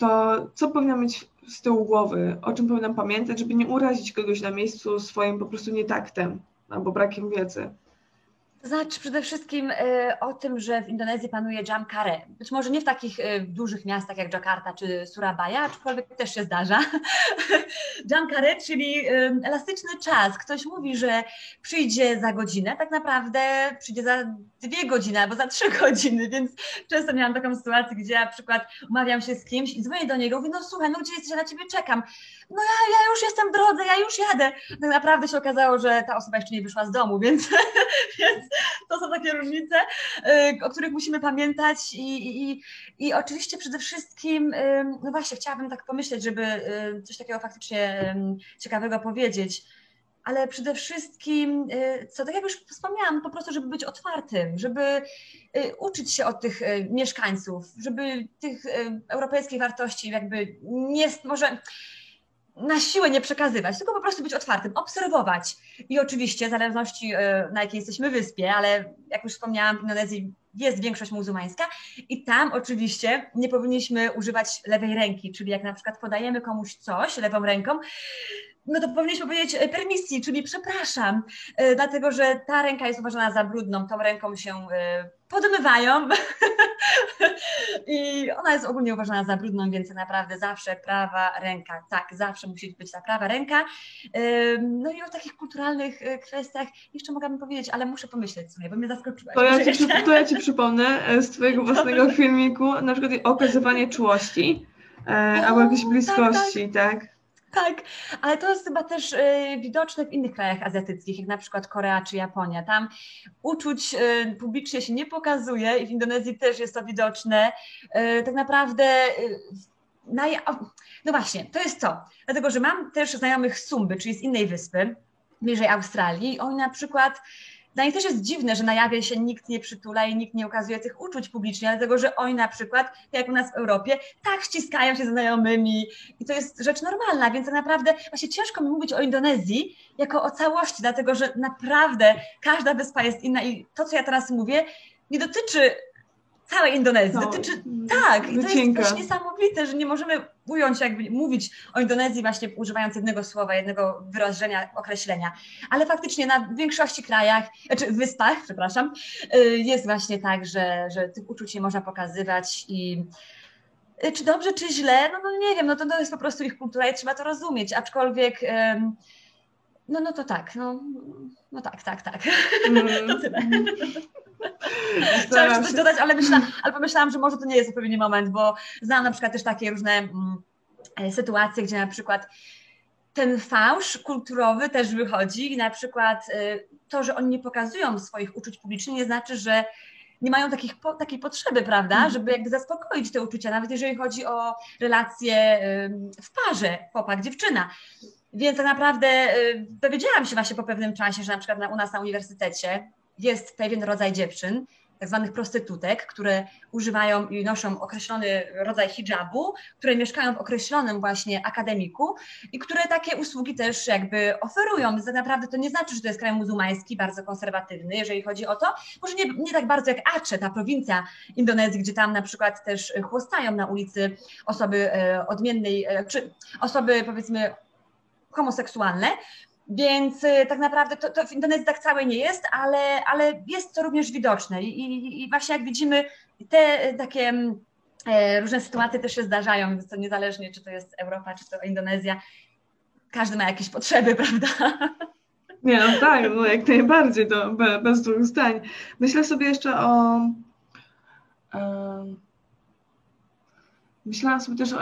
to co powinna mieć z tyłu głowy, o czym powinnam pamiętać, żeby nie urazić kogoś na miejscu swoim po prostu nietaktem albo brakiem wiedzy? To znaczy przede wszystkim y, o tym, że w Indonezji panuje jam kare. Być może nie w takich y, dużych miastach jak Jakarta czy Surabaya, aczkolwiek też się zdarza. jam kare, czyli elastyczny czas. Ktoś mówi, że przyjdzie za godzinę, tak naprawdę przyjdzie za dwie godziny albo za trzy godziny, więc często miałam taką sytuację, gdzie na przykład umawiam się z kimś i dzwonię do niego mówię, no słuchaj, no gdzie jesteś, ja na ciebie czekam. No ja, ja już jestem w drodze, ja już jadę. Tak naprawdę się okazało, że ta osoba jeszcze nie wyszła z domu, więc, więc to są takie różnice, y, o których musimy pamiętać i, i, i oczywiście przede wszystkim, y, no właśnie, chciałabym tak pomyśleć, żeby y, coś takiego faktycznie ciekawego powiedzieć ale przede wszystkim, co tak jak już wspomniałam, po prostu, żeby być otwartym, żeby uczyć się od tych mieszkańców, żeby tych europejskich wartości jakby nie, może na siłę nie przekazywać, tylko po prostu być otwartym, obserwować. I oczywiście, w zależności e, na jakiej jesteśmy wyspie, ale jak już wspomniałam, w Indonezji jest większość muzułmańska i tam oczywiście nie powinniśmy używać lewej ręki, czyli jak na przykład podajemy komuś coś lewą ręką, no to powinniśmy powiedzieć e, permisji, czyli przepraszam, e, dlatego że ta ręka jest uważana za brudną, tą ręką się podmywają i ona jest ogólnie uważana za brudną, więc naprawdę zawsze prawa ręka, tak, zawsze musi być ta prawa ręka. No i o takich kulturalnych kwestiach jeszcze mogłabym powiedzieć, ale muszę pomyśleć sobie, bo mnie zaskoczyłaś. To ja ci, to ja ci przypomnę z twojego własnego filmiku, na przykład okazywanie czułości. albo jakiejś bliskości, tak? tak. tak. Tak, ale to jest chyba też y, widoczne w innych krajach azjatyckich, jak na przykład Korea czy Japonia. Tam uczuć y, publicznie się nie pokazuje i w Indonezji też jest to widoczne. Y, tak naprawdę na, no właśnie, to jest to. Dlatego, że mam też znajomych z Sumby, czyli z innej wyspy, bliżej Australii. Oni na przykład dla nich też jest dziwne, że na jawie się nikt nie przytula i nikt nie ukazuje tych uczuć publicznie, dlatego że oni na przykład, jak u nas w Europie, tak ściskają się znajomymi. I to jest rzecz normalna, więc tak naprawdę właśnie ciężko mi mówić o Indonezji jako o całości, dlatego że naprawdę każda wyspa jest inna i to, co ja teraz mówię, nie dotyczy całej Indonezji. No, dotyczy, tak, i to jest też niesamowite, że nie możemy ująć, jakby mówić o Indonezji właśnie używając jednego słowa, jednego wyrażenia, określenia. Ale faktycznie na większości krajach, znaczy wyspach, przepraszam, y, jest właśnie tak, że, że tych uczuć nie można pokazywać i y, czy dobrze, czy źle, no, no nie wiem, no to, to jest po prostu ich kultura i trzeba to rozumieć, aczkolwiek no, no to tak, no, no tak, tak, tak. Mm. to tyle. Chciałam coś dodać, ale, myśla, ale pomyślałam, że może to nie jest odpowiedni moment, bo znam na przykład też takie różne mm, e, sytuacje, gdzie na przykład ten fałsz kulturowy też wychodzi i na przykład e, to, że oni nie pokazują swoich uczuć publicznie, nie znaczy, że nie mają takich, po, takiej potrzeby, prawda, mhm. żeby jakby zaspokoić te uczucia, nawet jeżeli chodzi o relacje w parze, chłopak, dziewczyna. Więc tak naprawdę e, dowiedziałam się właśnie po pewnym czasie, że na przykład na, u nas na uniwersytecie jest pewien rodzaj dziewczyn, tak zwanych prostytutek, które używają i noszą określony rodzaj hijabu, które mieszkają w określonym właśnie akademiku i które takie usługi też jakby oferują. Tak naprawdę to nie znaczy, że to jest kraj muzułmański, bardzo konserwatywny, jeżeli chodzi o to. Może nie, nie tak bardzo jak Aceh, ta prowincja Indonezji, gdzie tam na przykład też chłostają na ulicy osoby e, odmiennej, e, czy osoby powiedzmy homoseksualne, więc y, tak naprawdę to, to, w Indonezji tak całe nie jest, ale, ale jest to również widoczne. I, i, i właśnie jak widzimy, te y, takie mm, e, różne sytuacje też się zdarzają, to niezależnie, czy to jest Europa, czy to Indonezja, każdy ma jakieś potrzeby, prawda? Nie, no tak, no jak najbardziej, to bez dwóch zdań. Myślę sobie jeszcze o. Um, Myślałam sobie też o,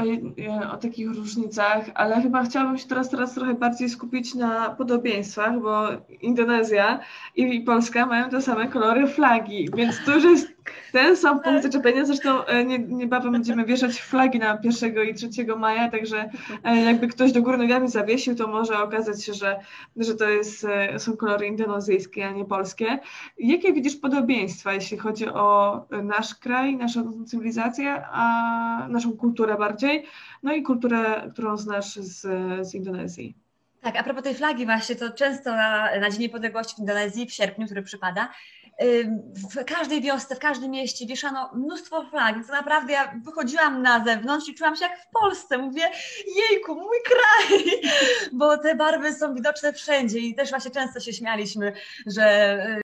o, takich różnicach, ale chyba chciałabym się teraz, teraz trochę bardziej skupić na podobieństwach, bo Indonezja i Polska mają te same kolory flagi, więc to już jest ten sam punkt zaczepienia. Zresztą e, nie, niebawem będziemy wieszać flagi na 1 i 3 maja, także e, jakby ktoś do góry nogami zawiesił, to może okazać się, że, że to jest, e, są kolory indonezyjskie, a nie polskie. Jakie widzisz podobieństwa, jeśli chodzi o nasz kraj, naszą cywilizację, a naszą kulturę bardziej, no i kulturę, którą znasz z, z Indonezji? Tak, a propos tej flagi właśnie, to często na, na Dzień Niepodległości w Indonezji w sierpniu, który przypada, w każdej wiosce, w każdym mieście wieszano mnóstwo flag, więc naprawdę ja wychodziłam na zewnątrz i czułam się jak w Polsce. Mówię, jejku, mój kraj, bo te barwy są widoczne wszędzie i też właśnie często się śmialiśmy, że